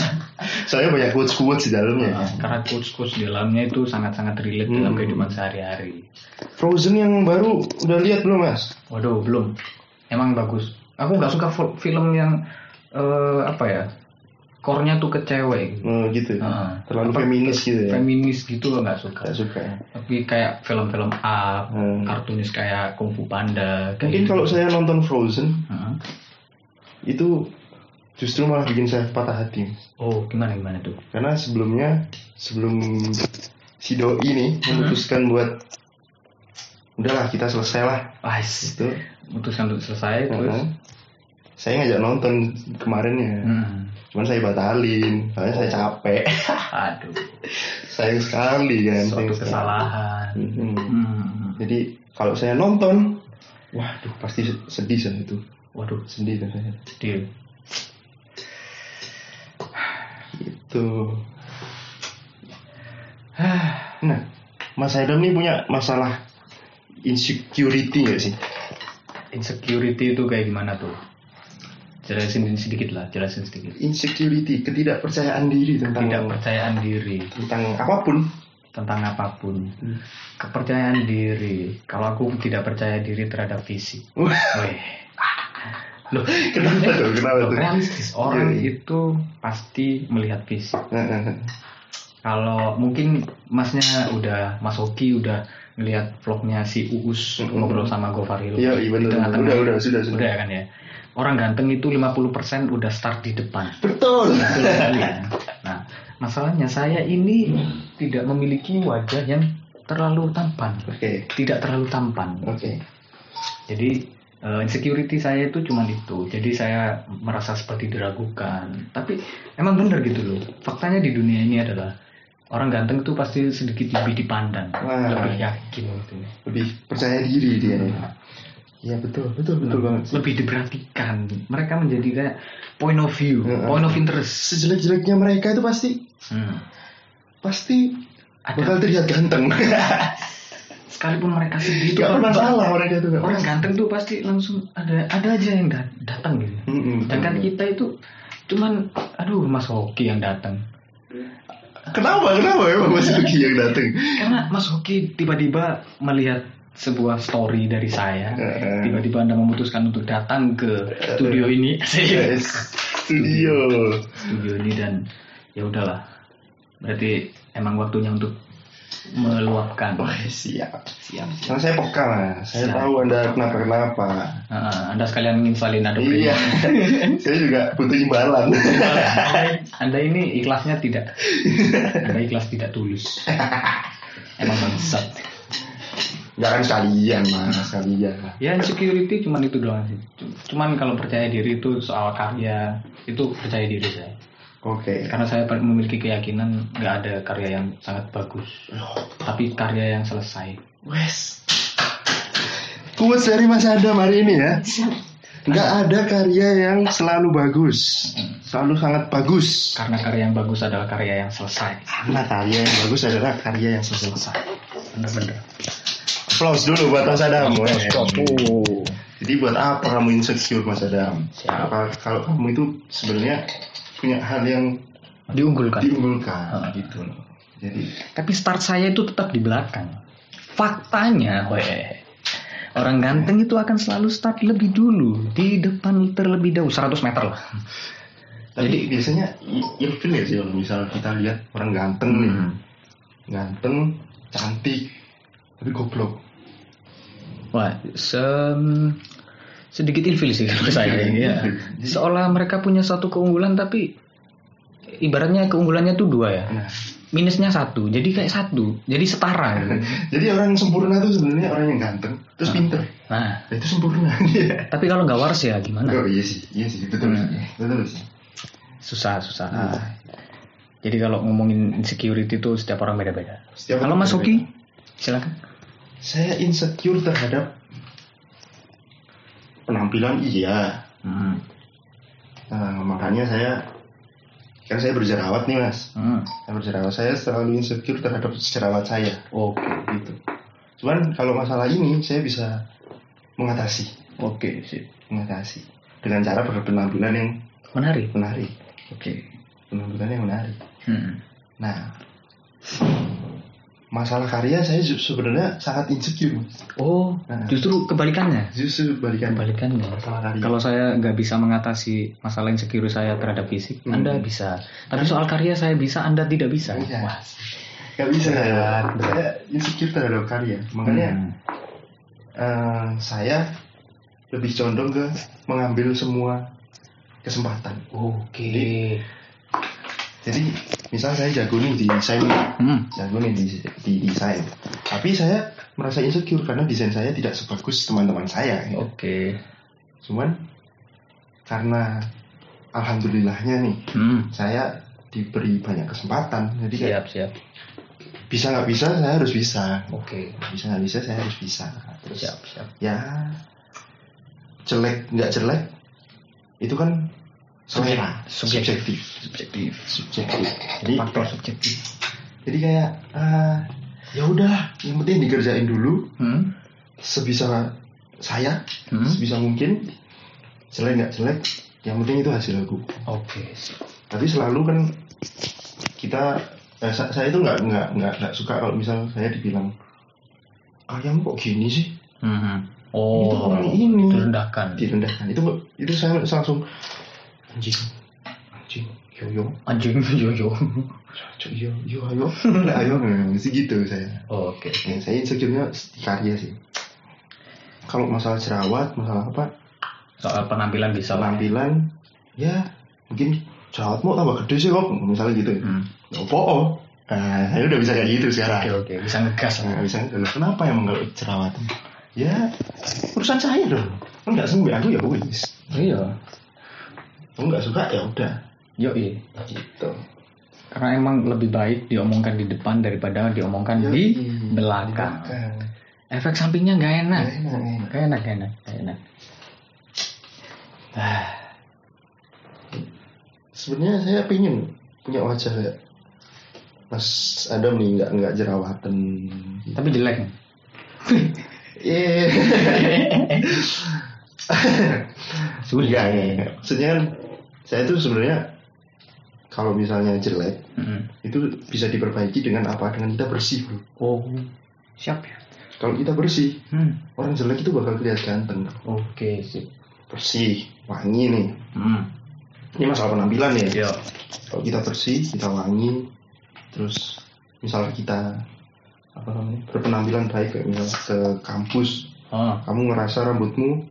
saya banyak quotes quotes di dalamnya. Ah, Karena quotes-quotes di dalamnya itu sangat-sangat relate dalam Hmm. kehidupan sehari-hari. Frozen yang baru udah lihat belum mas? Waduh, belum. Emang bagus. Aku nggak suka film yang eh, apa ya? Core-nya tuh ke cewek. gitu. Oh, gitu. Ah. Terlalu Apa- feminis gitu ya? Feminis gitu loh nggak suka. Gak suka. Tapi kayak film-film up, Hmm. kartunis kayak Kung Fu Panda. Kayak Mungkin gitu. kalau saya nonton Frozen Heeh. Itu justru malah bikin saya patah hati. Oh, gimana gimana tuh? Karena sebelumnya sebelum si doi ini memutuskan buat udahlah kita selesai lah Ah, itu. memutuskan untuk selesai terus. Heeh. Saya ngajak nonton kemarinnya, Hmm. cuman saya batalin, soalnya saya capek. Aduh, sayang sekali kan. suatu kesalahan. Mhm. Hmm. Jadi kalau saya nonton, waduh pasti sedih saya itu, Waduh, sedih saya. sedih. Itu. Nah, Mas Adam nih punya masalah insecurity nggak sih? Insecurity itu kayak gimana tuh? Jelasin sedikit lah, jelasin sedikit. Insecurity, ketidakpercayaan diri tentang Tidak percayaan diri tentang apa pun. tentang apa pun. Hmm. Kepercayaan diri. Kalau aku tidak percaya diri terhadap fisik. Wah, Weh. Loh, kenapa tuh? Kenapa tuh? realistis orang Iya, iya. itu pasti melihat fisik kalau mungkin masnya udah mas Oki udah ngelihat vlognya si Uus Mm-mm. ngobrol sama Govaril Iya, iya di tengah-tengah. Udah, udah, sudah, sudah. Udah ya kan ya. Orang ganteng itu 50% udah start di depan. Betul. Betul sekali ya. Nah, masalahnya saya ini tidak memiliki wajah yang terlalu tampan, Oke. tidak terlalu tampan. Oke. Jadi eh, insecurity saya itu cuma itu. Jadi saya merasa seperti diragukan. Tapi emang bener gitu loh. Faktanya di dunia ini adalah orang ganteng itu pasti sedikit lebih dipandang, Wah. lebih yakin gitu. Lebih percaya diri dia. Iya betul, betul, betul banget. sih. Lebih diperhatikan. Mereka menjadi kayak point of view, Heeh. point of interest. Sejelek-jeleknya mereka itu pasti Hmm. pasti Ada bakal terlihat ganteng. sekalipun mereka sedih itu Gak kan masalah mereka itu. orang ganteng tuh pasti langsung ada ada aja yang dat- datang gitu. Mm-mm. Sedangkan kita itu cuman aduh Mas Hoki yang datang. Kenapa? Kenapa emang Mas Yuki yang datang? Karena Mas Hoki tiba-tiba melihat sebuah story dari saya. Tiba-tiba Anda memutuskan untuk datang ke studio ini. Yes. Studio. studio ini dan ya udahlah. Berarti emang waktunya untuk meluapkan. Wah siap. Siap. Karena saya peka mas. Saya Siap. tahu anda kenapa kenapa. Heeh, anda sekalian nginsalin ada Iya. saya juga butuh imbalan. anda, anda ini ikhlasnya tidak. Anda ikhlas tidak tulus. Emang bangsat. Gak kan sekalian mas, sekalian. Ya insecurity cuman itu doang sih. Cuman kalau percaya diri itu soal karya itu percaya diri saya. Oke. Karena saya memiliki keyakinan nggak ada karya yang sangat bagus, tapi karya yang selesai. Wes. Quotes dari Mas Adam hari ini ya. Nggak ada karya yang selalu bagus. Selalu sangat bagus. Karena karya yang bagus adalah karya yang selesai. Karena karya yang bagus adalah karya yang selesai. Bener-bener. Applause dulu buat Mas Adam. Wes. Oh. Jadi buat apa kamu insecure Mas Adam? Siap. Apa kalau kamu itu sebenarnya punya hal yang Diunggulkan. diunggulkan Ah. gitu loh. Jadi Tapi start saya itu tetap di belakang. Faktanya, weh. Orang ganteng itu akan selalu start lebih dulu di depan terlebih dahulu 100 meter lah. tapi biasanya i- ilfil ya sih kalau misal kita lihat orang ganteng nih, Hmm. ganteng, cantik, tapi goblok. Wah, se- sedikit ilfil sih kalau saya. ya. Seolah mereka punya satu keunggulan tapi ibaratnya keunggulannya tuh dua ya. Nah, Minusnya satu, jadi kayak satu, jadi setara. gitu. jadi orang yang sempurna itu sebenarnya orang yang ganteng, terus Ah. pinter. Nah, Nah, itu sempurna dia. tapi kalau nggak waras ya gimana? Oh iya sih, iya sih, betul sih, betul sih. Susah, susah. Hmm. Jadi kalau ngomongin insecurity itu setiap orang beda-beda. Setiap Kalau Mas. Hoki, silakan. Saya insecure terhadap penampilan iya. Hmm. Nah, makanya saya kan saya berjerawat nih mas. Hmm. Saya berjerawat saya selalu insecure terhadap jerawat saya Oke, gitu. Cuman kalau masalah ini saya bisa mengatasi, oke, sip. mengatasi dengan cara berpenampilan yang Menarik. menarik, Oke. penampilan yang menarik. Hmm. Nah, masalah karya saya sebenarnya sangat insecure. Oh, Nah. justru kebalikannya. Justru balikan Kebalikannya. masalah karya. Kalau saya nggak bisa mengatasi masalah insecure saya terhadap fisik, Hmm. Anda bisa. Tapi soal karya saya bisa, Anda tidak bisa. Iya. Wah. Gak bisa ya. Saya insecure terhadap karya. Makanya Hmm. eh, saya lebih condong ke mengambil semua kesempatan. Oke. Jadi misal saya jago nih di desain, Hmm. jago nih di, di desain. Tapi saya merasa insecure karena desain saya tidak sebagus teman-teman saya. gitu. Oke. Cuman karena alhamdulillahnya nih Hmm. saya diberi banyak kesempatan. Jadi kayak Siap, siap. bisa nggak bisa saya harus bisa. Oke. Bisa nggak bisa saya harus bisa. Terus Siap, siap. ya jelek nggak jelek itu kan selera Subjektif. subjektif Subjektif. jadi Faktor subjektif. jadi kayak ah, ya udah yang penting dikerjain dulu Hmm. sebisa saya Hmm. sebisa mungkin jelek nggak jelek yang penting itu hasil aku Oke. siap. tapi selalu kan kita eh, sa- saya itu nggak nggak nggak nggak suka kalau misal saya dibilang kamu kok gini sih Hmm. itu Oh, orang ini direndahkan. direndahkan itu itu saya langsung anjing. Anjing. Ya yo yo anjing yo yo yo yo ayo. Ayo mesti gitu saya. Oke. Ya, saya insecure-nya karya sih. Kalau masalah jerawat masalah apa? Soal penampilan bisa penampilan ya mungkin jerawatmu tambah gede sih kok misalnya gitu. Hmm. apa oh nah saya udah bisa kayak gitu oke sekarang. Oke bisa ngegas. Nah, bisa "Loh, kenapa emang kalau jerawat ya urusan saya dong. Kan nggak sembuh aku ya wis. Iya aku nggak suka ya udah. Yo iya gitu. Karena emang lebih baik diomongkan di depan daripada diomongkan di Yoi. belakang. Belakang. Efek sampingnya nggak enak. Nggak enak, nggak enak. nggak enak enak ah. Sebenarnya saya pengen punya wajah kayak Mas Adam nih nggak nggak jerawatan tapi jelek. Iya. sulit. Enggak, enggak. Maksudnya kan saya itu sebenarnya kalau misalnya jelek Mm-mm. itu bisa diperbaiki dengan apa? Dengan kita bersih, bro. oh siap ya Kalau kita bersih, hmm. orang jelek itu bakal kelihatan ganteng. oke sip Bersih, wangi nih. hmm. Ini masalah penampilan ya. yo Kalau kita bersih, kita wangi, terus misalnya kita apa namanya berpenampilan baik kayak misal ke kampus, oh, kamu ngerasa rambutmu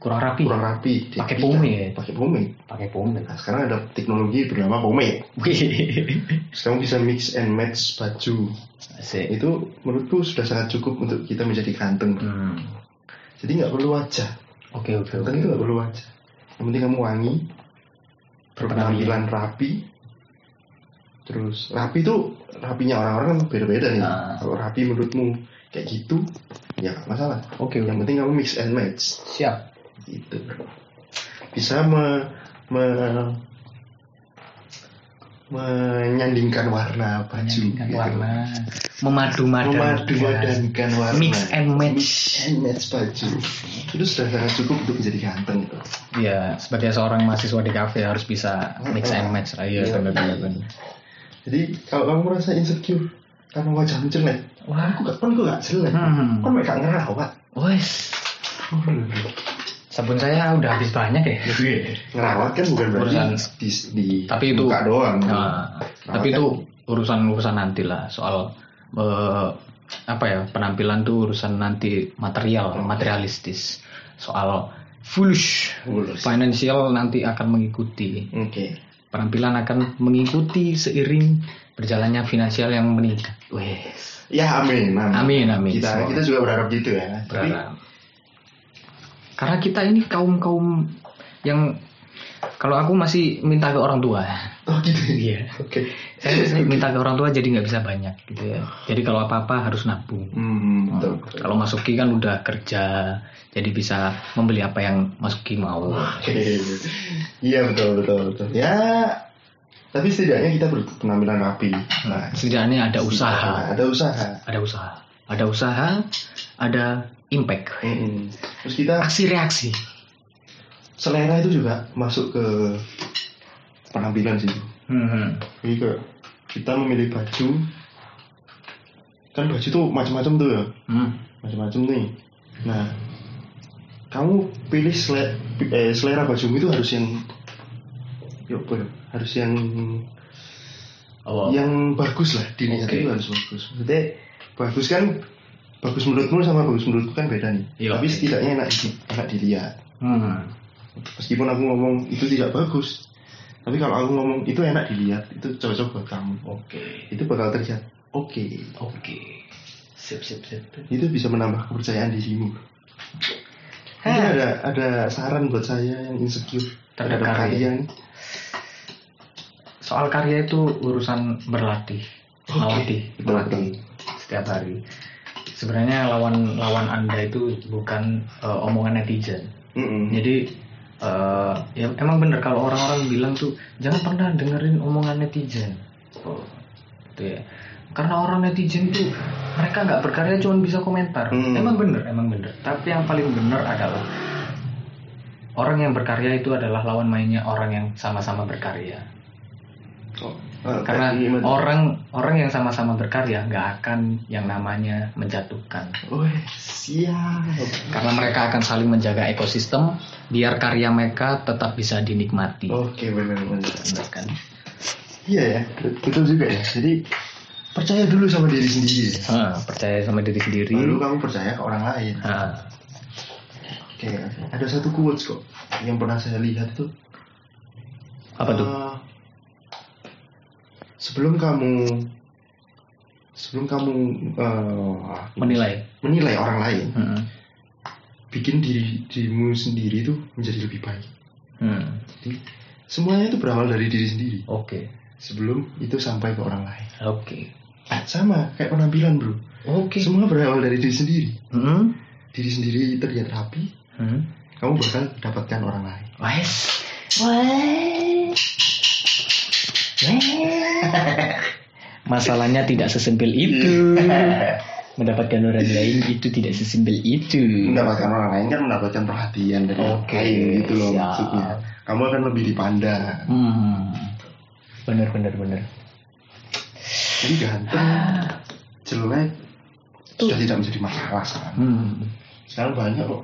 kurang rapi kurang rapi, Pakai pomade. pakai pomade. pakai pomade Nah, sekarang ada teknologi bernama pomade. kamu bisa mix and match baju. asik Itu menurutku sudah sangat cukup untuk kita menjadi ganteng. hmm. Jadi nggak perlu wajah. oke oke Ganteng oke itu nggak perlu wajah. Yang penting kamu wangi, berpenampilan rapi. Terus rapi itu rapinya orang-orang kan beda-beda nih. Nah. Kalau rapi menurutmu kayak gitu, ya masalah. oke Yang penting kamu mix and match. siap Gitu. Bisa me, me- menyandingkan warna baju. Menyandingkan gitu. warna memadu-madankan Memadu-madankan warna. Mix and match. Mix and match baju. Itu sudah sangat cukup untuk menjadi ganteng. Gitu. ya sebagai seorang mahasiswa di kafe harus bisa mix and match lah iya Iya. benar Jadi kalau kamu merasa insecure karena wajahmu jelek, wah aku gak kan aku gak jelek. Hmm. Kan mereka ngerawat. wes sabun saya udah habis banyak ya Ngerawat kan bukan berarti Urusan- di, di tapi itu muka doang. Nah, tapi itu urusan urusan nanti lah soal eh, apa ya penampilan tuh urusan nanti material materialistis soal foolish financial nanti akan mengikuti Oke. penampilan akan mengikuti seiring berjalannya finansial yang meningkat wes Ya amin, amin. amin amin Kita Semoga. kita juga berharap gitu ya. Berharap. Karena kita ini kaum kaum yang kalau aku masih minta ke orang tua oh gitu. iya Oke. saya, saya minta ke orang tua jadi nggak bisa banyak gitu ya jadi kalau apa apa harus nabung Hmm, betul. betul. kalau Masuki kan udah kerja jadi bisa membeli apa yang Masuki mau Oke. Iya betul betul betul. Ya. Tapi setidaknya kita berpenampilan rapi. Nah, setidaknya ada usaha Ada usaha. ada usaha ada usaha ada impact Mm-mm. Terus kita aksi reaksi selera itu juga masuk ke penampilan sih. hmm. Jadi kayak kita memilih baju kan baju tuh macam-macam tuh ya, Hmm. macam-macam nih. Nah, kamu pilih selera, eh, selera bajumu itu harus yang ya apa ya? harus yang Oh, yang bagus lah dilihat Oke. itu harus bagus. Maksudnya bagus kan bagus menurutmu sama bagus menurutku kan beda nih. Iya, Tapi setidaknya enak di- enak dilihat. hmm. Meskipun aku ngomong itu tidak bagus, tapi kalau aku ngomong itu enak dilihat, itu cocok buat kamu. oke Itu bakal terlihat oke. oke sip sip sip Itu bisa menambah kepercayaan dirimu. Hah. ada ada saran buat saya yang insecure Terhadap terhadap karya. kalian. soal karya itu urusan berlatih Oke, melatih betul, melatih setiap hari sebenarnya lawan lawan anda itu bukan eh, omongan netizen. Mm-mm. jadi eh, ya emang bener kalau orang-orang bilang tuh jangan pernah dengerin omongan netizen. Oh, gitu ya. Karena orang netizen tuh mereka nggak berkarya cuma bisa komentar. Hmm. emang bener emang bener. Tapi yang paling bener adalah orang yang berkarya itu adalah lawan mainnya orang yang sama-sama berkarya. Oh, karena gimana? orang orang yang sama-sama berkarya nggak akan yang namanya menjatuhkan Wih, siap. karena mereka akan saling menjaga ekosistem biar karya mereka tetap bisa dinikmati Oke benar benar. Benar kan Iya ya, betul juga ya. Jadi percaya dulu sama diri sendiri. Ah, percaya sama diri sendiri. Baru kamu percaya ke orang lain. Ah, Oke, ada satu quotes kok yang pernah saya lihat tuh. apa tuh? Eh, sebelum kamu sebelum kamu eh, Menilai. menilai orang lain, Hmm. bikin diri dirimu sendiri itu menjadi lebih baik. Hmm. Jadi semuanya itu berawal dari diri sendiri. Oke. Sebelum itu sampai ke orang lain. Oke. Ah, sama kayak penampilan bro. Oke. Semua berawal dari diri sendiri. Hmm. Diri sendiri terlihat rapi, Hmm. kamu bakal dapatkan orang lain. Wes. Wes. Masalahnya tidak sesimpel itu. Mendapatkan orang lain itu tidak sesimpel itu. Mendapatkan orang lain kan mendapatkan perhatian dari orang Oke, lain gitu loh siap. maksudnya. Kamu akan lebih dipandang. Hmm. Bener bener bener. Jadi ganteng, jelek, sudah tidak menjadi masalah sekarang. Hmm. Sekarang banyak kok.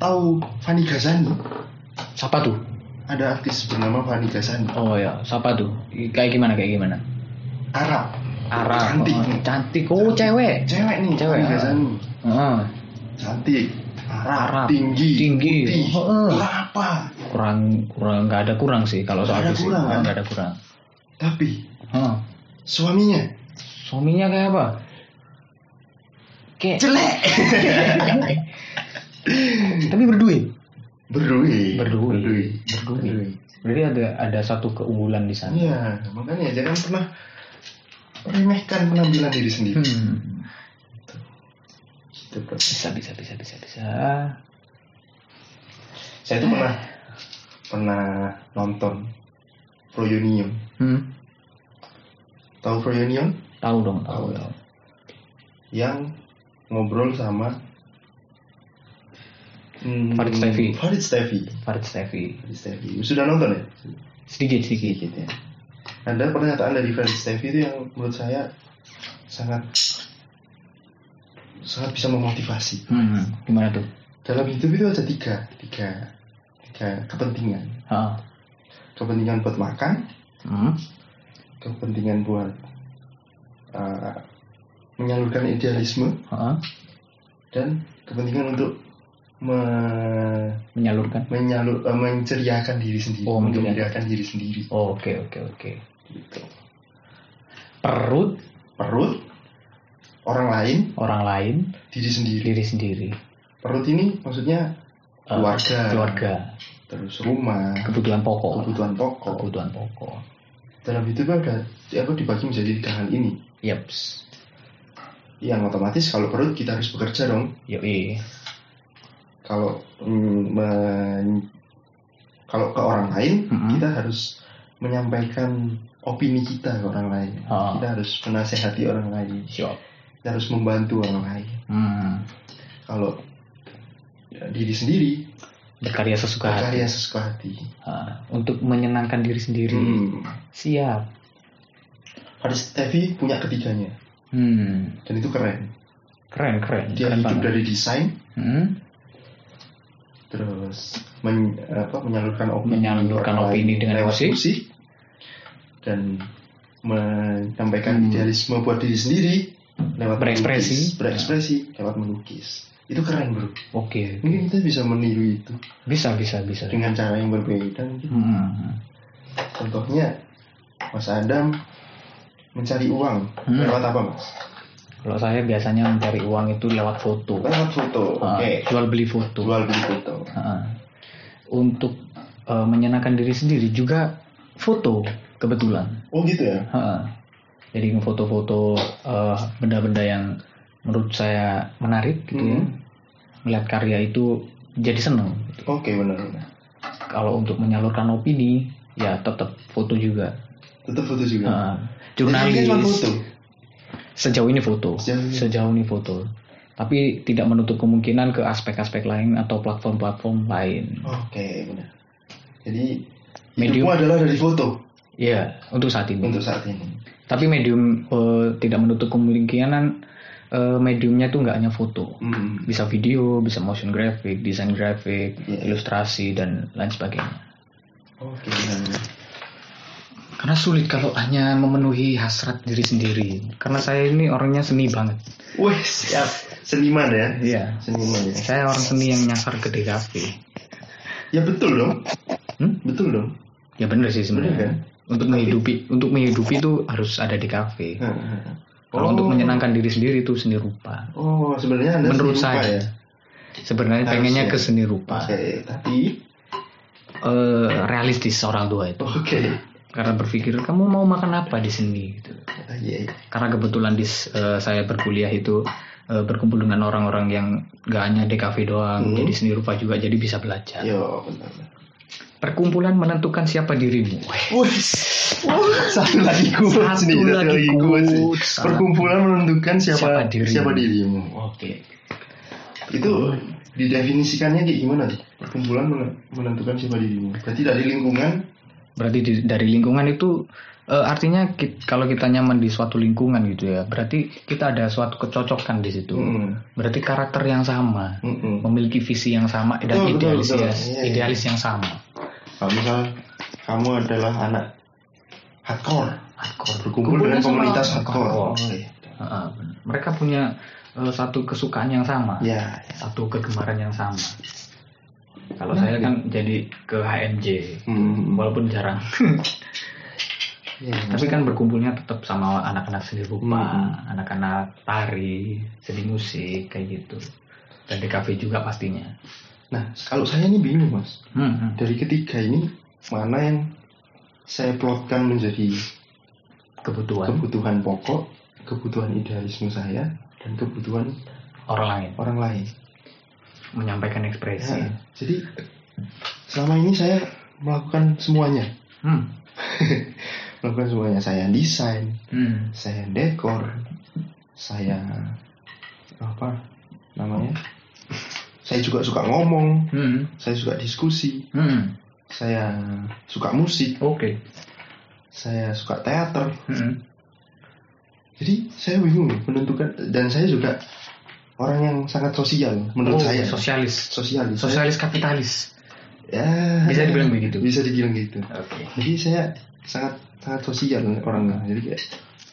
Tahu Fani Gazani? Siapa tuh? Ada artis bernama Fani Gazani. Oh ya, siapa tuh? Kayak gimana kayak gimana? Arab. Arab. Cantik. Oh, cantik. Oh, cewek. Cewek nih, Cewek, Fani ah. Gazani. Heeh. Cantik. Arab. Arab. Tinggi. Tinggi. Putih. Oh. Kurang apa? kurang kurang nggak ada kurang sih kalau soal ada kurang, kan? nggak ada kurang. Tapi Hah. suaminya Suaminya kayak apa? Kayak jelek. tapi berduit. Berduit. Berduit. Berduit. Berduit. Berarti ada ada satu keunggulan di sana. Iya, makanya jangan pernah remehkan penampilan diri sendiri. Hmm. Gitu, bro. Bisa bisa bisa bisa bisa. Saya itu pernah pernah nonton Froyonion. Hmm. Tahu Froyonion? Tahu dong, tahu Tahu. tahu. Yang ngobrol sama hmm, Farid Steffi. Farid Steffi. Farid Steffi. Farid Steffi. Sudah nonton ya? Sedikit sedikit. Sedikit ya. Ada pernyataan dari Farid Steffi itu yang menurut saya sangat sangat bisa memotivasi. Hmm. Gimana tuh? Dalam hidup itu ada tiga, tiga, tiga kepentingan. Ah. Kepentingan buat makan, Hmm. kepentingan buat uh, menyalurkan idealisme, Ah. dan kepentingan untuk me- Menyalurkan. menyalur, uh, menceriakan diri sendiri, Oh, untuk menceriakan. diri sendiri. Oh, Oke oke oke. Gitu. Perut Perut, orang lain, orang lain, diri sendiri. diri sendiri. Perut ini maksudnya Eh, keluarga, keluarga, terus rumah, kebutuhan pokok, kebutuhan pokok. kebutuhan pokok. Dalam hidup ada apa dibagi menjadi tiga hal ini. Yaps. Yang otomatis kalau perut kita harus bekerja dong. Yoi. Kalau mm, men- kalau ke orang lain Mm-mm. kita harus menyampaikan opini kita ke orang lain. Ah. Kita harus menasehati orang lain. Siap. Kita harus membantu orang lain. Hmm. Kalau ya, diri sendiri Berkarya sesuka hati. berkarya sesuka hati. Ah, untuk menyenangkan diri sendiri. Hmm. Siap. Faris Steffi punya ketiganya Hmm. dan itu keren. Keren keren. Dia keren hidup banget. dari desain Hmm. Terus men- apa, menyalurkan opini Menyalurkan opini dengan lewat musik. dan menyampaikan Hmm. idealisme buat diri sendiri lewat Berekspresi. melukis. berekspresi lewat melukis itu keren bro Oke. mungkin kita bisa meniru itu Bisa bisa bisa. dengan cara yang berbeda mungkin. Hmm. contohnya Mas Adam mencari uang Hmm. lewat apa mas Kalau saya biasanya mencari uang itu lewat foto. lewat foto oke Ah, jual beli foto. jual beli foto Ah. Untuk eh, menyenangkan diri sendiri juga foto kebetulan. oh gitu ya Ha. Jadi ngefoto-foto eh, benda-benda yang menurut saya menarik gitu ya. Hmm. Melihat karya itu jadi seneng. gitu. oke benar benar Kalau untuk menyalurkan opini ya tetap foto juga. tetap foto juga. Jadi ini Jurnalis foto sejauh ini foto. Sejauh ini. Sejauh ini foto. Tapi tidak menutup kemungkinan ke aspek-aspek lain atau platform-platform lain. oke benar jadi Medium. adalah dari foto Iya, untuk saat ini. untuk saat ini Tapi medium eh, tidak menutup kemungkinan eh, mediumnya tuh nggak hanya foto. Hmm. Bisa video, bisa motion graphic, desain graphic, Iya. ilustrasi dan lain sebagainya. Oke, benar. Karena sulit kalau hanya memenuhi hasrat diri sendiri. Karena saya ini orangnya seni banget. Wih, siap. Seniman ya? Iya. Seniman ya? Saya orang seni yang nyasar ke DKV. Ya betul dong. Hmm? Betul dong. Ya bener sih sebenarnya. kan? Untuk menghidupi, untuk menghidupi itu harus ada di kafe. Heeh. Kalau Oh. untuk menyenangkan diri sendiri itu seni rupa. Oh, sebenarnya Anda Menurut seni rupa saya. ya? Sebenarnya pengennya Harusnya. ke seni rupa. Oke, tapi Eh, realistis orang tua itu. oke. Karena berpikir kamu mau makan apa di sini gitu. Ah, Iya, iya. Karena kebetulan di eh, saya berkuliah itu eh, berkumpul dengan orang-orang yang gak hanya DKV doang, Hmm. jadi seni rupa juga, jadi bisa belajar. Yo, benar. Perkumpulan menentukan siapa dirimu. Satu lagi quotes Satu nih, satu lagi lagi quotes nih. Perkumpulan menentukan siapa Siapa dirimu. siapa dirimu. Oke. Itu didefinisikannya kayak gimana tuh? Perkumpulan men- menentukan siapa dirimu. Berarti dari lingkungan. Berarti di- dari lingkungan itu eh, artinya ki- kalau kita nyaman di suatu lingkungan gitu ya, berarti kita ada suatu kecocokan di situ. Mm-mm. Berarti karakter yang sama, Mm-mm. memiliki visi yang sama dan Betul, idealis betul. ya, Iya, iya. idealis yang sama. Kalau misal kamu adalah anak hardcore, Hardcore. berkumpul Kumpulnya dengan komunitas hardcore. hardcore. Oh, iya. Benar. mereka punya eh, satu kesukaan yang sama, Ya, satu kegemaran yang sama. Kalau Nah, saya kan jadi ke HMJ, Hmm. walaupun jarang. ya. Tapi kan berkumpulnya tetap sama anak-anak seni rupa, Hmm. anak-anak tari, seni musik kayak gitu. Dan di kafe juga pastinya. Nah, kalau saya ini bingung mas. Hmm, hmm. Dari ketiga ini mana yang saya plotkan menjadi Kebutuhan kebutuhan pokok, kebutuhan idealisme saya, dan kebutuhan orang lain orang lain. Menyampaikan ekspresi. Ya, jadi selama ini saya melakukan semuanya, Hmm, melakukan semuanya. Saya desain, hmm. saya dekor, saya apa namanya? Saya juga suka ngomong, Hmm, saya suka diskusi, hmm. saya suka musik, Oke. saya suka teater. Hmm. Jadi saya bingung menentukan dan saya juga orang yang sangat sosial menurut Oh, saya. sosialis. Sosialis. Saya- Sosialis kapitalis. ya, Bisa dibilang begitu. Bisa dibilang gitu. Oke. Jadi saya sangat sangat sosial orangnya. Jadi kayak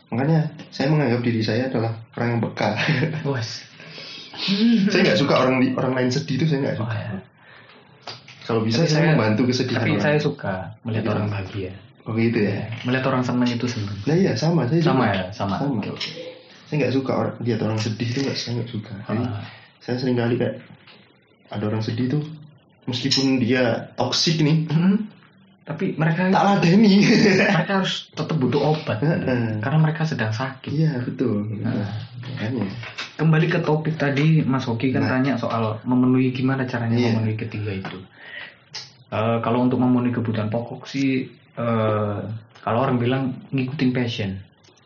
makanya saya menganggap diri saya adalah orang yang peka. Bos. saya nggak suka orang di- orang lain sedih itu saya nggak Oh, suka. ya. Kalau bisa Tapi saya, saya- membantu kesedihan Tapi orang. saya suka melihat Iya. orang bahagia. Oh gitu ya. Melihat orang senang itu senang. Nah iya sama saya Sama juga. ya, sama. Sama. Oke. Saya nggak suka orang lihat orang sedih itu nggak saya nggak suka. Jadi Ah, saya sering kali kayak ada orang sedih tuh meskipun dia toksik nih hmm. Tapi mereka tak ladeni. mereka harus tetap butuh obat karena mereka sedang sakit. Iya betul. Nah. Makanya. Kembali ke topik tadi Mas Hoki kan Nah. tanya soal memenuhi gimana caranya Iya. memenuhi ketiga itu. Eh, kalau untuk memenuhi kebutuhan pokok sih eh, kalau orang bilang ngikutin passion.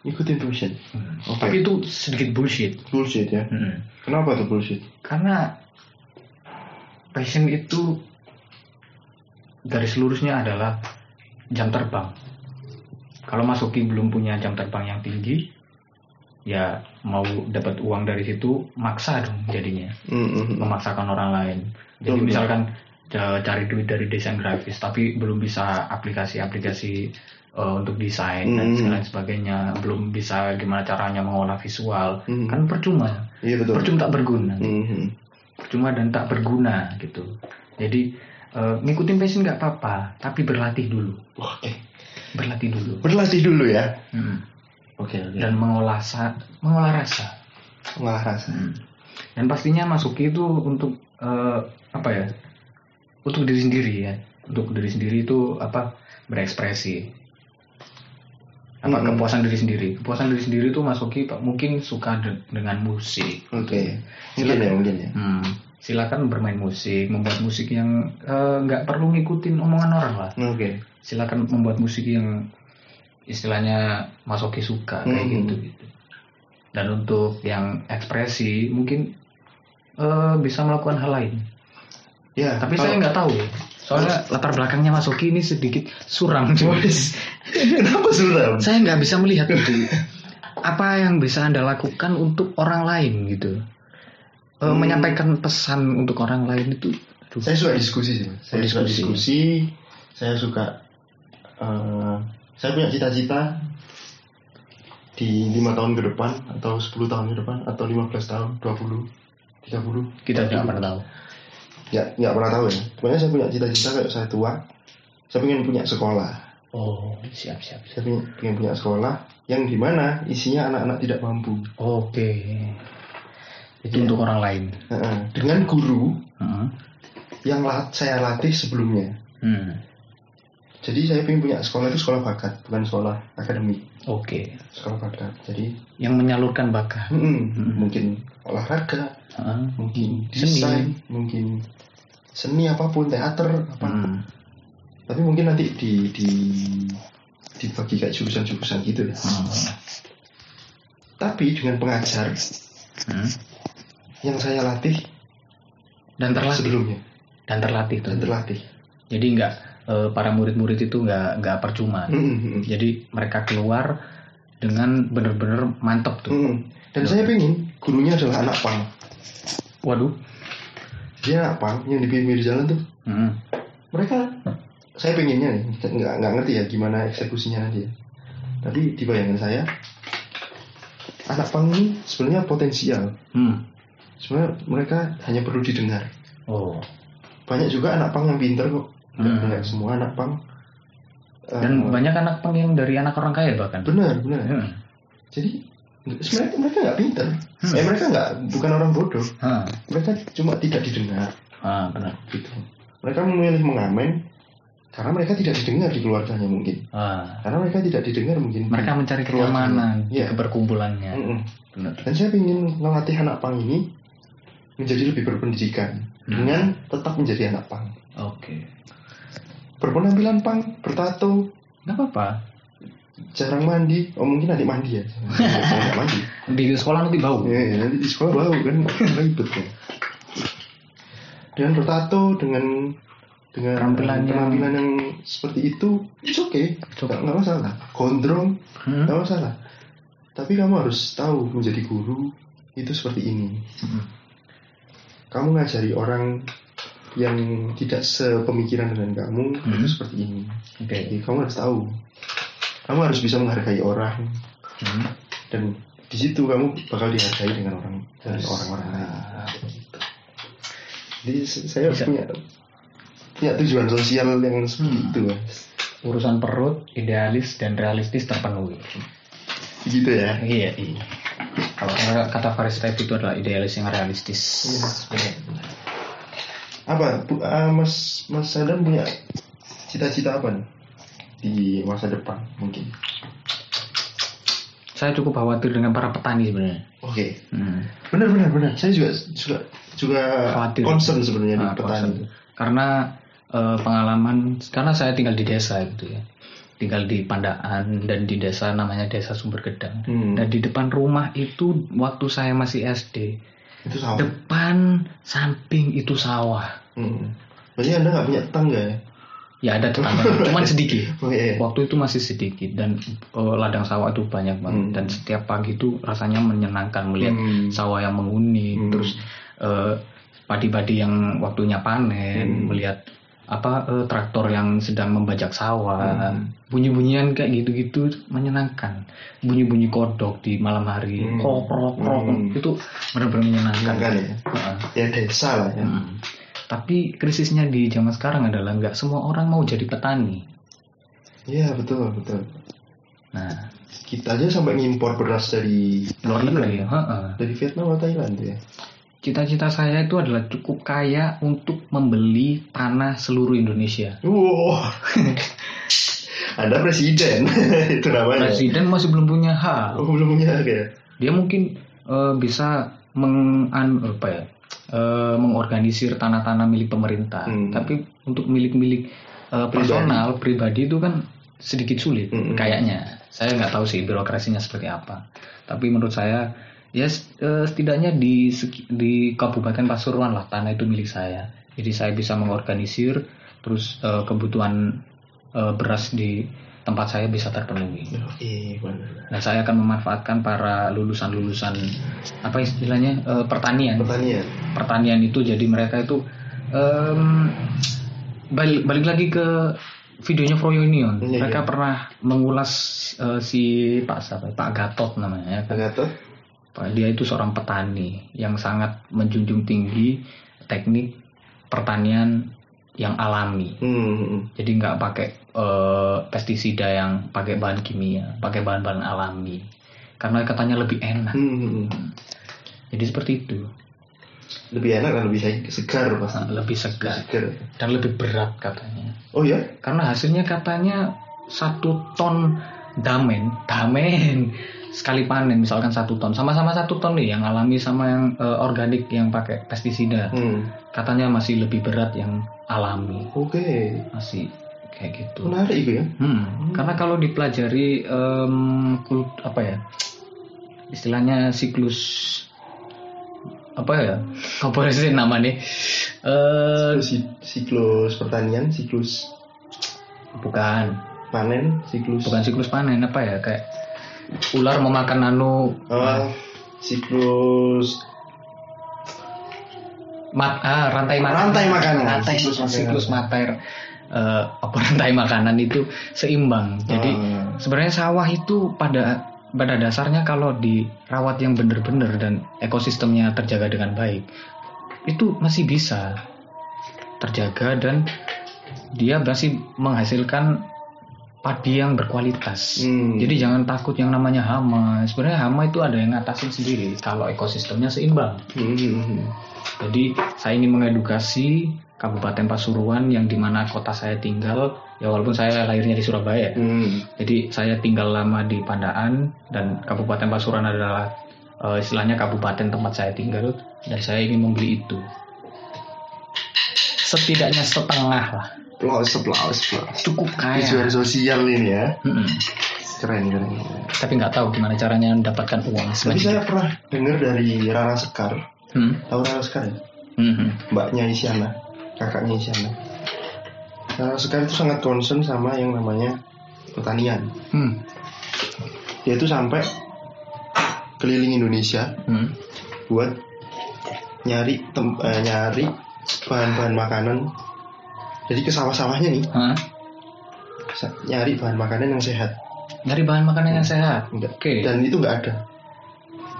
Ikutin passion. Hmm. Oke. Tapi itu sedikit bullshit. Bullshit ya. Hmm. Kenapa tuh bullshit? Karena passion itu garis lurusnya adalah jam terbang. Kalau Mas Hoki belum punya jam terbang yang tinggi, ya mau dapat uang dari situ maksa dong jadinya, Mm-mm. memaksakan orang lain. Jadi misalkan ca- cari duit dari desain grafis, tapi belum bisa aplikasi-aplikasi eh, untuk desain dan Hmm. lain sebagainya, belum bisa gimana caranya mengolah visual, Hmm. kan percuma, Iya betul. percuma tak berguna Mhm. percuma dan tak berguna gitu. Jadi eh, ngikutin passion nggak apa-apa, tapi berlatih dulu, Wah, eh. berlatih dulu Berlatih dulu ya. Hmm. Oke oke. dan mengolah sa- mengolah rasa. Mengolah rasa. Hmm. Dan pastinya masuki itu untuk eh, apa ya? Untuk diri sendiri ya. Untuk diri sendiri itu apa? Berekspresi. Apa Mm-mm. kepuasan diri sendiri? Kepuasan diri sendiri itu masuki Pak mungkin suka de- dengan musik. Oke. Mungkin ya mungkin ya. Hmm, silakan bermain musik, membuat musik yang eh, nggak perlu ngikutin omongan orang lah. Oke. Silakan membuat musik yang istilahnya masoki suka kayak Hmm. gitu gitu. Dan untuk yang ekspresi mungkin eh, bisa melakukan hal lain. Ya. Tapi kalau- saya nggak tahu. Soalnya latar belakangnya Masoki ini sedikit suram. Kenapa suram? saya nggak bisa melihat itu. Apa yang bisa anda lakukan untuk orang lain gitu? Eh, Hmm. Menyampaikan pesan untuk orang lain itu. aduh. Saya suka diskusi sih. Mas. Saya suka Diskusi. diskusi. Saya suka eh, saya punya cita-cita di lima tahun ke depan atau 10 tahun ke depan atau 15 tahun 20 30 Kita tidak pernah tahu. Ya nggak pernah tahu ya pokoknya saya punya cita-cita kayak saya tua saya pengen punya sekolah Oh, siap siap. saya pengen punya sekolah yang di mana isinya anak-anak tidak mampu Oke. Itu Iya. untuk orang lain. Dengan guru Heeh. yang lat- saya latih sebelumnya Hmm. jadi saya pengen punya sekolah itu sekolah bakat bukan sekolah akademik Oke. sekolah bakat jadi Yang menyalurkan bakat. mm, Hmm. mungkin olahraga Heeh. mungkin Seni. desain mungkin seni apa pun teater apa Hmm. tapi mungkin nanti di di dibagi kayak jurusan-jurusan gitu ya Hmm. tapi dengan pengajar Hmm. yang saya latih Dan terlatih. sebelumnya Dan terlatih tuh. dan terlatih Jadi nggak eh, para murid-murid itu nggak nggak percuma. Mm, mm, mm. Jadi mereka keluar dengan bener-bener mantep tuh. Mm. dan saya pengen gurunya adalah anak pang Waduh. dia anak pang yang di pinggir jalan tuh Hmm. mereka saya pengennya nih nggak nggak ngerti ya gimana eksekusinya nanti ya tapi di bayangan saya anak pang ini sebenarnya potensial Hmm. sebenarnya mereka hanya perlu didengar Oh. banyak juga anak pang yang pinter kok Hmm. nggak semua anak pang Dan banyak anak pang yang dari anak orang kaya bahkan. benar benar Hmm. jadi sebenarnya mereka nggak pinter Hmm. eh mereka nggak bukan orang bodoh Ah, mereka cuma tidak didengar ah, benar. gitu mereka memilih mengamen karena mereka tidak didengar di keluarganya mungkin Ah, karena mereka tidak didengar mungkin mereka mencari kenyamanan di Iya. keberkumpulannya. Mm-mm. Benar. dan saya ingin melatih anak pang ini menjadi lebih berpendidikan Hmm. dengan tetap menjadi anak pang Oke. berpenampilan pang bertato Nggak apa-apa. Jarang mandi oh mungkin adik mandi ya nggak mandi Di sekolah nanti bau. Ya, nanti di sekolah bau kan ribet ya. Dengan bertato dengan dengan Penampilan yang- penampilan yang seperti itu, it's okay, okay. nggak nggak masalah. Gondrong, Hmm. nggak masalah. Tapi kamu harus tahu menjadi guru itu seperti ini. Hmm. Kamu ngajari orang yang tidak sepemikiran dengan kamu Hmm. itu seperti ini. Oke. Jadi kamu harus tahu. Kamu harus bisa menghargai orang Hmm. dan di situ kamu bakal dihargai dengan orang Yes. orang-orang lain. Gitu. Jadi saya Bisa. punya punya tujuan sosial yang seperti Hmm. itu, Mas. Urusan perut, idealis dan realistis terpenuhi. Gitu ya. Iya, iya. Kalau kata- Faris Taib itu adalah idealis yang realistis. Iya. Apa, Bu- ah, Mas Mas Sadam punya cita-cita apa nih di masa depan mungkin? Saya cukup khawatir dengan para petani sebenarnya. Oke, Hmm. benar benar benar. Saya juga juga juga Khawatir. concern sebenarnya di Nah, petani. concern. Karena eh, pengalaman, karena saya tinggal di desa gitu ya, tinggal di Pandaan dan di desa namanya Desa Sumber Gedang. Hmm, Dan di depan rumah itu waktu saya masih SD, itu sawah. depan samping itu sawah. Hmm. Berarti anda nggak punya tetangga ya? Ya ada tetangga, cuman sedikit. Oh iya. Waktu itu masih sedikit dan eh, ladang sawah itu banyak banget Hmm. dan setiap pagi itu rasanya menyenangkan melihat Hmm. sawah yang menguning, Hmm. terus eh, padi-padi yang waktunya panen, Hmm. melihat apa eh, traktor yang sedang membajak sawah, Hmm. bunyi-bunyian kayak gitu-gitu menyenangkan. Bunyi-bunyi kodok di malam hari, Hmm. krok krok krok Hmm. itu benar-benar menyenangkan. Menyenangkan ya. Heeh. Ya desa lah ya. Hmm. Tapi krisisnya di zaman sekarang adalah nggak semua orang mau jadi petani. Iya betul betul. Nah, Kita aja sampai ngimpor beras dari luar negeri ya. heeh. Dari Vietnam atau Thailand ya. Cita-cita saya itu adalah cukup kaya untuk membeli tanah seluruh Indonesia. Wow. Anda presiden itu namanya. Presiden masih belum punya hak. Oh, belum punya ya. Dia mungkin eh, bisa meng an- apa ya? Eh, mengorganisir tanah-tanah milik pemerintah. Hmm. Tapi untuk milik-milik eh, personal pribadi itu kan sedikit sulit Hmm. kayaknya. Saya nggak tahu sih birokrasinya seperti apa. Tapi menurut saya ya eh, setidaknya di di Kabupaten Pasuruan lah tanah itu milik saya. Jadi saya bisa mengorganisir terus eh, kebutuhan eh, beras di tempat saya bisa terpenuhi. Benar. Nah, saya akan memanfaatkan para lulusan-lulusan apa istilahnya eh, pertanian. Pertanian. Pertanian itu jadi mereka itu em, balik balik lagi ke videonya Froyonion. Iya, Mereka iya. pernah mengulas eh, si Pak siapa? Pak Gatot namanya. ya kan? Gatot Pak- Dia itu seorang petani yang sangat menjunjung tinggi teknik pertanian yang alami. hmm. Jadi nggak pakai eh, pestisida yang pakai bahan kimia, pakai bahan-bahan alami. Karena katanya lebih enak. Hmm. Jadi seperti itu. lebih enak dan lebih se- segar pasti lebih segar segar dan lebih berat katanya. oh ya Karena hasilnya katanya satu ton damen, damen sekali panen misalkan satu ton, sama-sama satu ton nih yang alami sama yang eh, organik yang pakai pestisida. hmm. Katanya masih lebih berat yang alami, oke masih kayak gitu. menarik itu ya. Hmm, karena kalau dipelajari em, kult apa ya istilahnya siklus apa ya apa sih namanya eh siklus, siklus pertanian siklus bukan. panen siklus. Bukan siklus panen apa ya kayak ular memakan anu. Oh, siklus mat ah, rantai makanan Rantai makanan. rantai Siklus siklus mater eh, apa rantai makanan itu seimbang jadi Oh. sebenarnya sawah itu pada pada dasarnya kalau dirawat yang benar-benar dan ekosistemnya terjaga dengan baik itu masih bisa terjaga dan dia masih menghasilkan padi yang berkualitas. Hmm. Jadi jangan takut yang namanya hama. Sebenarnya hama itu ada yang ngatasin sendiri kalau ekosistemnya seimbang. Hmm. Jadi saya ingin mengedukasi Kabupaten Pasuruan yang di mana kota saya tinggal. Ya walaupun saya lahirnya di Surabaya. Hmm. Jadi saya tinggal lama di Pandaan dan Kabupaten Pasuruan adalah eh, istilahnya kabupaten tempat saya tinggal dan saya ingin membeli itu. Setidaknya setengah lah, Plus, plus, plus. cukup kaya. sosial ini ya. Mm-mm. Keren, keren. Tapi nggak tahu gimana caranya mendapatkan uang Tapi saya pernah dengar dari Rara Sekar. Hmm, Tahu Rara Sekar ya? mhm. Mbaknya Isyana, kakaknya Isyana. Rara Sekar itu sangat concern sama yang namanya pertanian. Hmm, Dia itu sampai keliling Indonesia hmm. buat nyari tem- eh, nyari bahan-bahan makanan. Jadi ke sawah-sawahnya nih, Hah? nyari bahan makanan yang sehat. Dari bahan makanan yang sehat. Enggak. Oke. Dan itu nggak ada.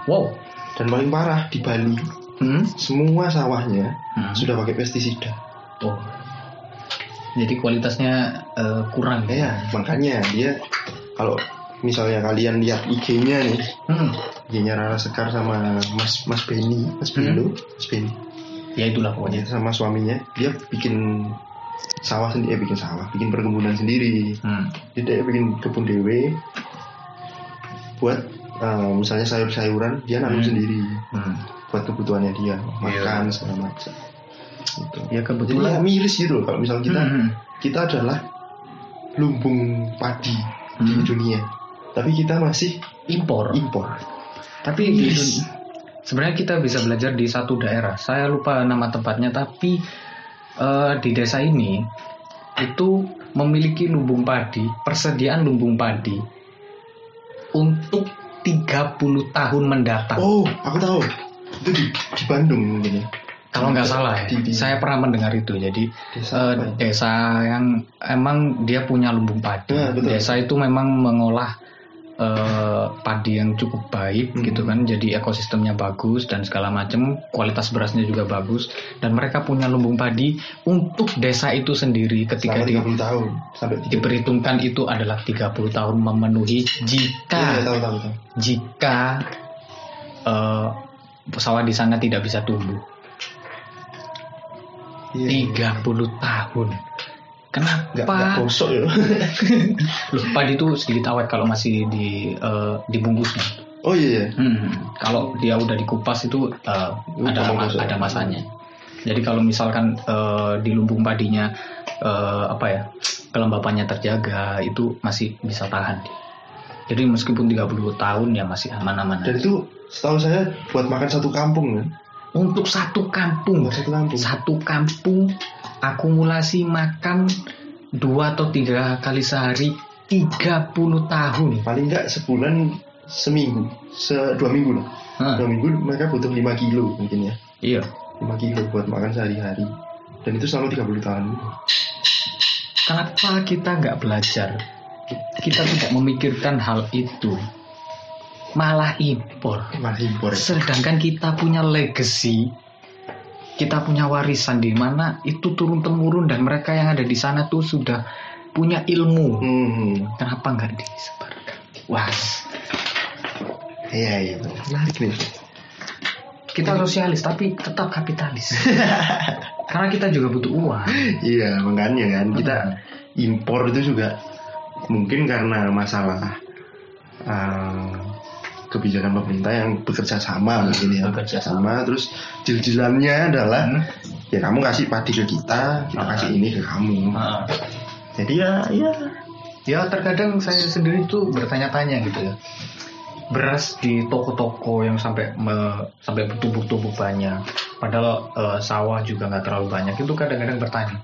Wow. Dan paling parah di Bali, Hmm. semua sawahnya Hmm. sudah pakai pestisida. Oh. Jadi kualitasnya eh, kurang Ya, makanya dia kalau misalnya kalian lihat IG-nya nih, Hmm. IG-nya Rara Sekar sama Mas Mas Benny, Mas Hmm. Beno, Mas Benny, Ya itulah pokoknya. sama suaminya, dia bikin sawah sendiri, eh, bikin sawah, bikin perkebunan sendiri. Hmm. Jadi dia bikin kebun dewe buat eh, misalnya sayur-sayuran dia nanam Hmm. sendiri Hmm. buat kebutuhannya dia makan segala macam. Gitu. Ya Jadi ya kebetulan. miris gitu loh kalau misal kita Hmm. kita adalah lumbung padi di Hmm. dunia, tapi kita masih impor. impor. Tapi di dun- sebenarnya kita bisa belajar di satu daerah. Saya lupa nama tempatnya, tapi eh, di desa ini itu memiliki lumbung padi, persediaan lumbung padi untuk 30 tahun mendatang. Oh, aku tahu. Itu di, di Bandung mungkin ya. Kalau nggak salah ya, Di- di- saya pernah mendengar itu. Jadi Desa ya? desa yang emang dia punya lumbung padi. Ya, betul. Desa itu memang mengolah eh, padi yang cukup baik Hmm. gitu kan. Jadi ekosistemnya bagus dan segala macam, kualitas berasnya juga bagus dan mereka punya lumbung padi untuk desa itu sendiri ketika di, 30 tahun sampai 30 diperhitungkan itu adalah 30 tahun memenuhi jika Iya, tahu tahu tahu. jika eh, pesawat di sana tidak bisa tumbuh. Iya. 30 tahun. Nggak, nggak Kenapa? gosok ya. Loh, padi itu sedikit awet kalau masih di eh, dibungkusnya. Oh iya, iya. Hmm, kalau dia udah dikupas itu eh, ada ada masanya. Jadi kalau misalkan eh, di lumbung padinya eh, apa ya kelembapannya terjaga itu masih bisa tahan. Jadi meskipun 30 tahun ya masih aman-aman. Dan aja. itu setahu saya buat makan satu kampung kan. Untuk satu kampung, Buat satu kampung. satu kampung akumulasi makan dua atau tiga kali sehari 30 tahun. Paling enggak sebulan seminggu, se dua minggu lah. Hah, Dua minggu mereka butuh 5 kilo mungkin ya. iya. 5 kilo buat makan sehari-hari. Dan itu selama 30 tahun. kenapa kita nggak belajar kita tidak memikirkan hal itu malah impor Masih impor. sedangkan kita punya legacy kita punya warisan di mana itu turun temurun dan mereka yang ada di sana tuh sudah punya ilmu. Hmm. kenapa nggak disebarkan? Was. Iya iya. Menarik nih. kita sosialis tapi tetap kapitalis. Karena kita juga butuh uang. Iya makanya kan kita impor itu juga mungkin karena masalah uh, kebijakan pemerintah yang bekerja sama mungkin ya Bekerja sama terus deal-dealannya adalah Hmm. ya kamu kasih padi ke kita kita Ah. kasih ini ke kamu Ah. jadi ya ya Ya terkadang saya sendiri tuh bertanya-tanya gitu ya. Beras di toko-toko yang sampai me- sampai bertumbuk-tumbuk banyak, padahal eh, sawah juga nggak terlalu banyak. Itu kadang-kadang bertanya,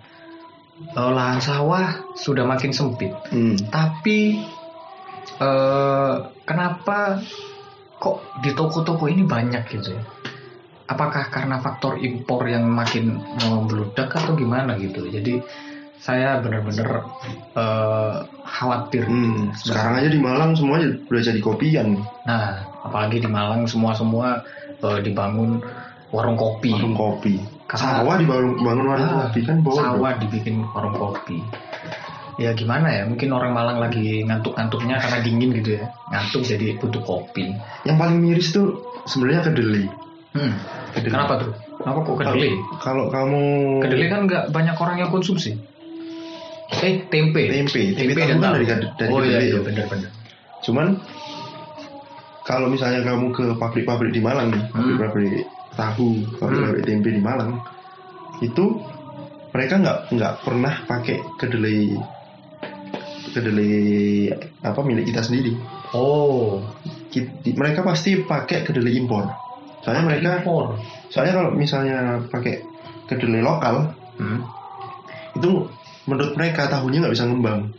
"Eh, lahan sawah sudah makin sempit, hmm, tapi eh, kenapa kok di toko-toko ini banyak gitu ya? Apakah karena faktor impor yang makin membludak atau gimana gitu? Jadi saya benar-benar eh, khawatir. hmm. sekarang aja di Malang semuanya udah jadi kopian Nah, apalagi di Malang semua-semua eh, dibangun warung kopi. warung kopi Karena- sawah dibangun bangun warung Ah, kopi kan Sawah dibikin warung kopi. Ya gimana ya? Mungkin orang Malang lagi ngantuk-ngantuknya karena dingin gitu ya. Ngantuk jadi butuh kopi. yang paling miris tuh sebenarnya kedelai Hmm. Kedelai. Kenapa tuh? Kenapa kok kedelai? kalau kamu Kedelai kan nggak banyak orang yang konsumsi. Eh, tempe. tempe tempe, tahu dan tahu. dari, dari oh iya, kedelai iya ya. benar-benar. Cuman kalau misalnya kamu ke pabrik-pabrik di Malang nih, Hmm. pabrik-pabrik tahu, pabrik-pabrik tempe di Malang, itu mereka nggak nggak pernah pakai kedelai kedelai apa milik kita sendiri. Oh, Ki- mereka pasti pakai kedelai impor. Soalnya mereka, impor. soalnya kalau misalnya pakai kedelai lokal, Hmm. itu menurut mereka tahunya nggak bisa ngembang,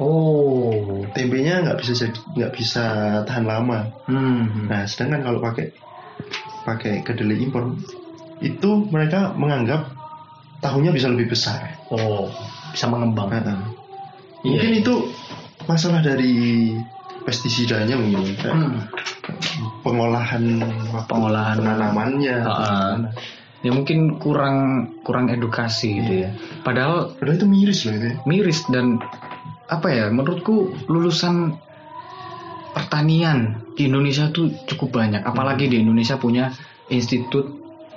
Oh. tempenya nggak bisa jadi- nggak bisa tahan lama. Hmm. Nah, sedangkan kalau pakai pakai kedelai impor itu mereka menganggap tahunya bisa lebih besar. Oh, bisa mengembang. Iya, Mungkin iya. itu masalah dari pestisidanya mungkin, Hmm. pengolahan Pengolahan tanamannya. Heeh. Ya mungkin kurang kurang edukasi gitu ya. Padahal Padahal itu miris loh itu. ya. miris dan apa ya menurutku lulusan pertanian di Indonesia tuh cukup banyak apalagi di Indonesia punya Institut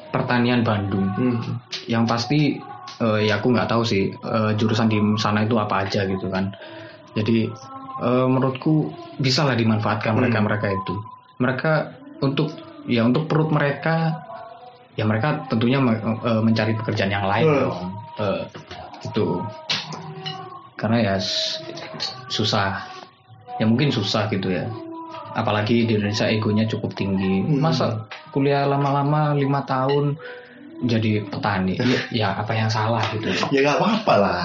Pertanian Bandung Hmm. yang pasti eh, ya aku nggak tahu sih eh, jurusan di sana itu apa aja gitu kan. Jadi eh, menurutku bisa lah dimanfaatkan Hmm. mereka mereka itu. Mereka untuk ya untuk perut mereka ya mereka tentunya me- eh, mencari pekerjaan yang lain Hmm. dong. Eh, itu karena ya susah. Ya mungkin susah gitu ya. Apalagi di Indonesia egonya cukup tinggi. Hmm. masa kuliah lama-lama lima tahun jadi petani ya, ya apa yang salah gitu Ya nggak apa-apa lah.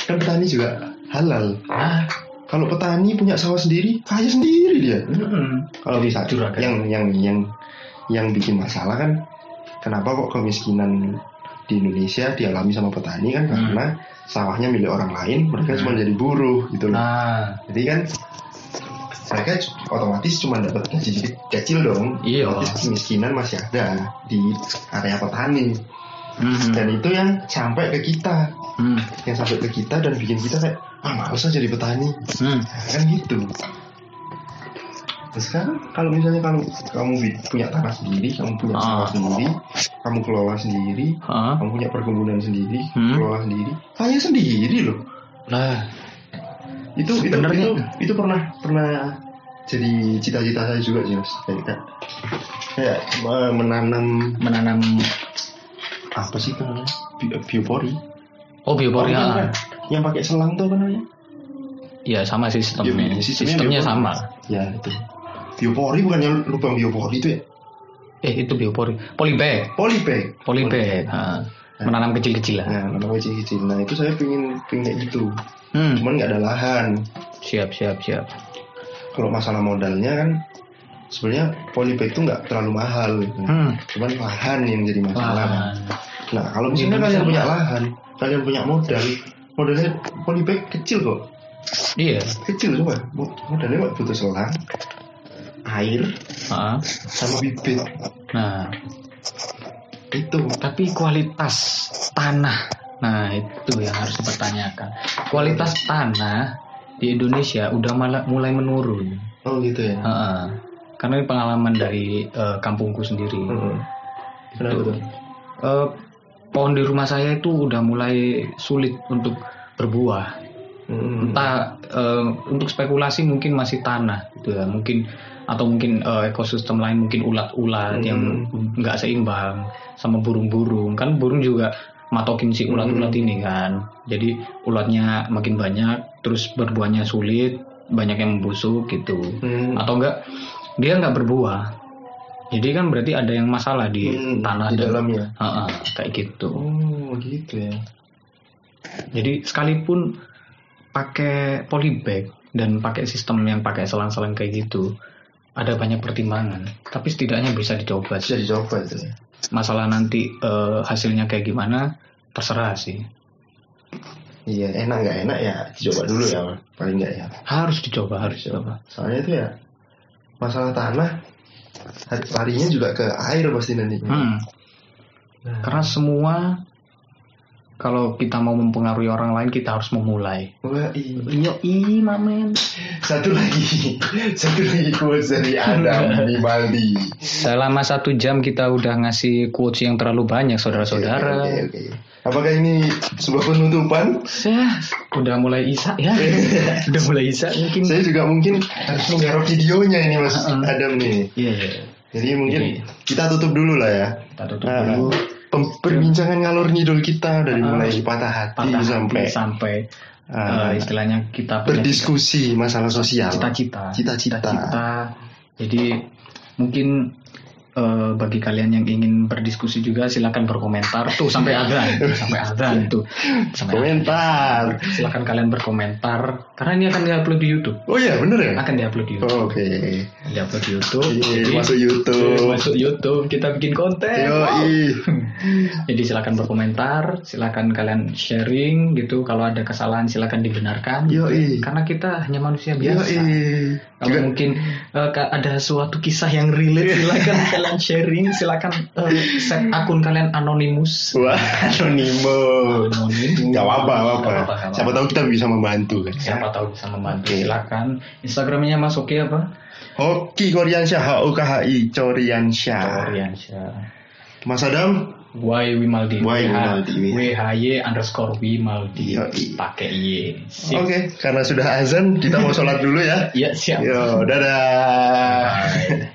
Kan petani juga halal. ah Kalau petani punya sawah sendiri, kaya sendiri dia. mm-mm. Kalau bisa juragan. yang yang yang yang bikin masalah kan kenapa kok kemiskinan di Indonesia dialami sama petani kan Hmm. karena sawahnya milik orang lain mereka Hmm. cuma jadi buruh gitu loh nah jadi kan mereka otomatis cuma dapat gaji kecil- dong Iya. otomatis kemiskinan masih ada di area petani Mhm. dan itu yang sampai ke kita Hmm. yang sampai ke kita dan bikin kita kayak ah males aja jadi petani Hmm. Nah, kan gitu Terus sekarang kalau misalnya kamu kamu punya tanah sendiri, kamu punya Ah. sawah sendiri, kamu kelola sendiri, Ah. kamu punya perkebunan sendiri, Hmm. kelola sendiri, kaya sendiri loh. lah Itu itu itu, itu pernah pernah jadi cita-cita saya juga sih mas. Kayak kayak, eh, menanam menanam apa sih itu namanya? Bi- biopori. oh biopori bukan, ah. bukan. Yang pakai selang tuh apa namanya? ya sama sih sistemnya Iya, sistemnya sistemnya sama Ya itu. Biopori bukannya lubang biopori itu ya? eh itu biopori polybag Polybag. polybag ah. Menanam kecil-kecilan Nah, menanam kecil-kecil. Nah, itu saya pingin pingin kayak gitu. hmm. Cuman nggak ada lahan. siap siap siap Kalau masalah modalnya kan sebenarnya polybag itu nggak terlalu mahal. gitu. hmm. Cuman lahan yang jadi masalah. Lahan. Nah, kalau misalnya kalian punya lahan, kalian punya modal, Modelnya polybag kecil kok. iya Kecil coba. Modelnya kok butuh selang, air, Ah, sama bibit. nah Itu. tapi kualitas tanah nah itu yang harus dipertanyakan kualitas tanah di Indonesia udah malah mulai menurun Oh gitu ya. Ah, karena ini pengalaman dari eh, kampungku sendiri Heeh. Kenapa Itu. tuh? Eh, pohon di rumah saya itu udah mulai sulit untuk berbuah Hmm. entah eh, untuk spekulasi mungkin masih tanah gitu ya mungkin atau mungkin eh, ekosistem lain mungkin ulat-ulat Hmm. yang nggak seimbang sama burung-burung kan burung juga matokin si ulat-ulat Hmm. ini kan jadi ulatnya makin banyak terus berbuahnya sulit banyak yang membusuk gitu Hmm. atau enggak dia nggak berbuah jadi kan berarti ada yang masalah di Hmm, tanah di dan dalamnya. Ha-ha, kayak gitu Oh gitu ya. jadi sekalipun pakai polybag dan pakai sistem yang pakai selang-selang kayak gitu, ada banyak pertimbangan. Tapi setidaknya bisa dicoba Bisa dicoba itu ya. Masalah nanti eh, hasilnya kayak gimana, terserah sih. Iya enak nggak enak ya dicoba dulu ya paling nggak ya. Harus dicoba, harus dicoba. Soalnya itu ya masalah tanah larinya juga ke air pasti nantinya. Hmm, Nah, karena semua kalau kita mau mempengaruhi orang lain, kita harus memulai. wah, iya. Iya, mamen. Satu lagi, satu lagi quotes dari Adam Vivaldi. Selama satu jam kita udah ngasih quotes yang terlalu banyak, saudara-saudara. Oke, oke, oke. Apakah ini sebuah penutupan? Saya udah mulai isak ya. udah mulai isak mungkin. Saya juga mungkin harus menggarap videonya ini Mas Heeh. Adam nih. Iya, iya. Jadi mungkin Jadi- kita tutup dulu lah ya. Kita tutup Nah, dulu. Perbincangan ngalor ngidul kita dari Ah, mulai patah hati Patah hati sampai sampai eh, istilahnya kita berdiskusi masalah sosial. cita-cita. Cita-cita. Cita-cita. Jadi mungkin eh, bagi kalian yang ingin berdiskusi juga silakan berkomentar tuh sampai adzan, sampai adzan tuh. Sampai Komentar. adzan. Silakan kalian berkomentar karena ini akan diupload di YouTube. Oh iya bener ya. Akan diupload di YouTube. Oh, Oke. Diupload di YouTube. Iya, Jadi- masuk YouTube. masuk YouTube kita bikin konten. Yo Wow. Jadi silakan berkomentar, silakan kalian sharing gitu. Kalau ada kesalahan silakan dibenarkan. Yoi. Karena kita hanya manusia Yo biasa. ih. Kalau mungkin ka- ada suatu kisah yang relate, silakan kalian sharing, silakan eh, set akun kalian anonimus. Wah, anonymous. Anonim. Gak apa-apa, Nggak apa-apa, nggak Siapa tahu kita bisa membantu kan. Siapa tahu bisa membantu. Oke. Silakan. Instagramnya Mas Oki apa? Hoki Koreansha, H O K H I Coriansha. Oriansyah. Mas Adam, Y Wimaldi. Y Wimaldi. W H Y underscore Wimaldi. Pakai Y. Oke, karena sudah azan, kita mau sholat dulu ya. Ya siap. Yo, dadah. Bye.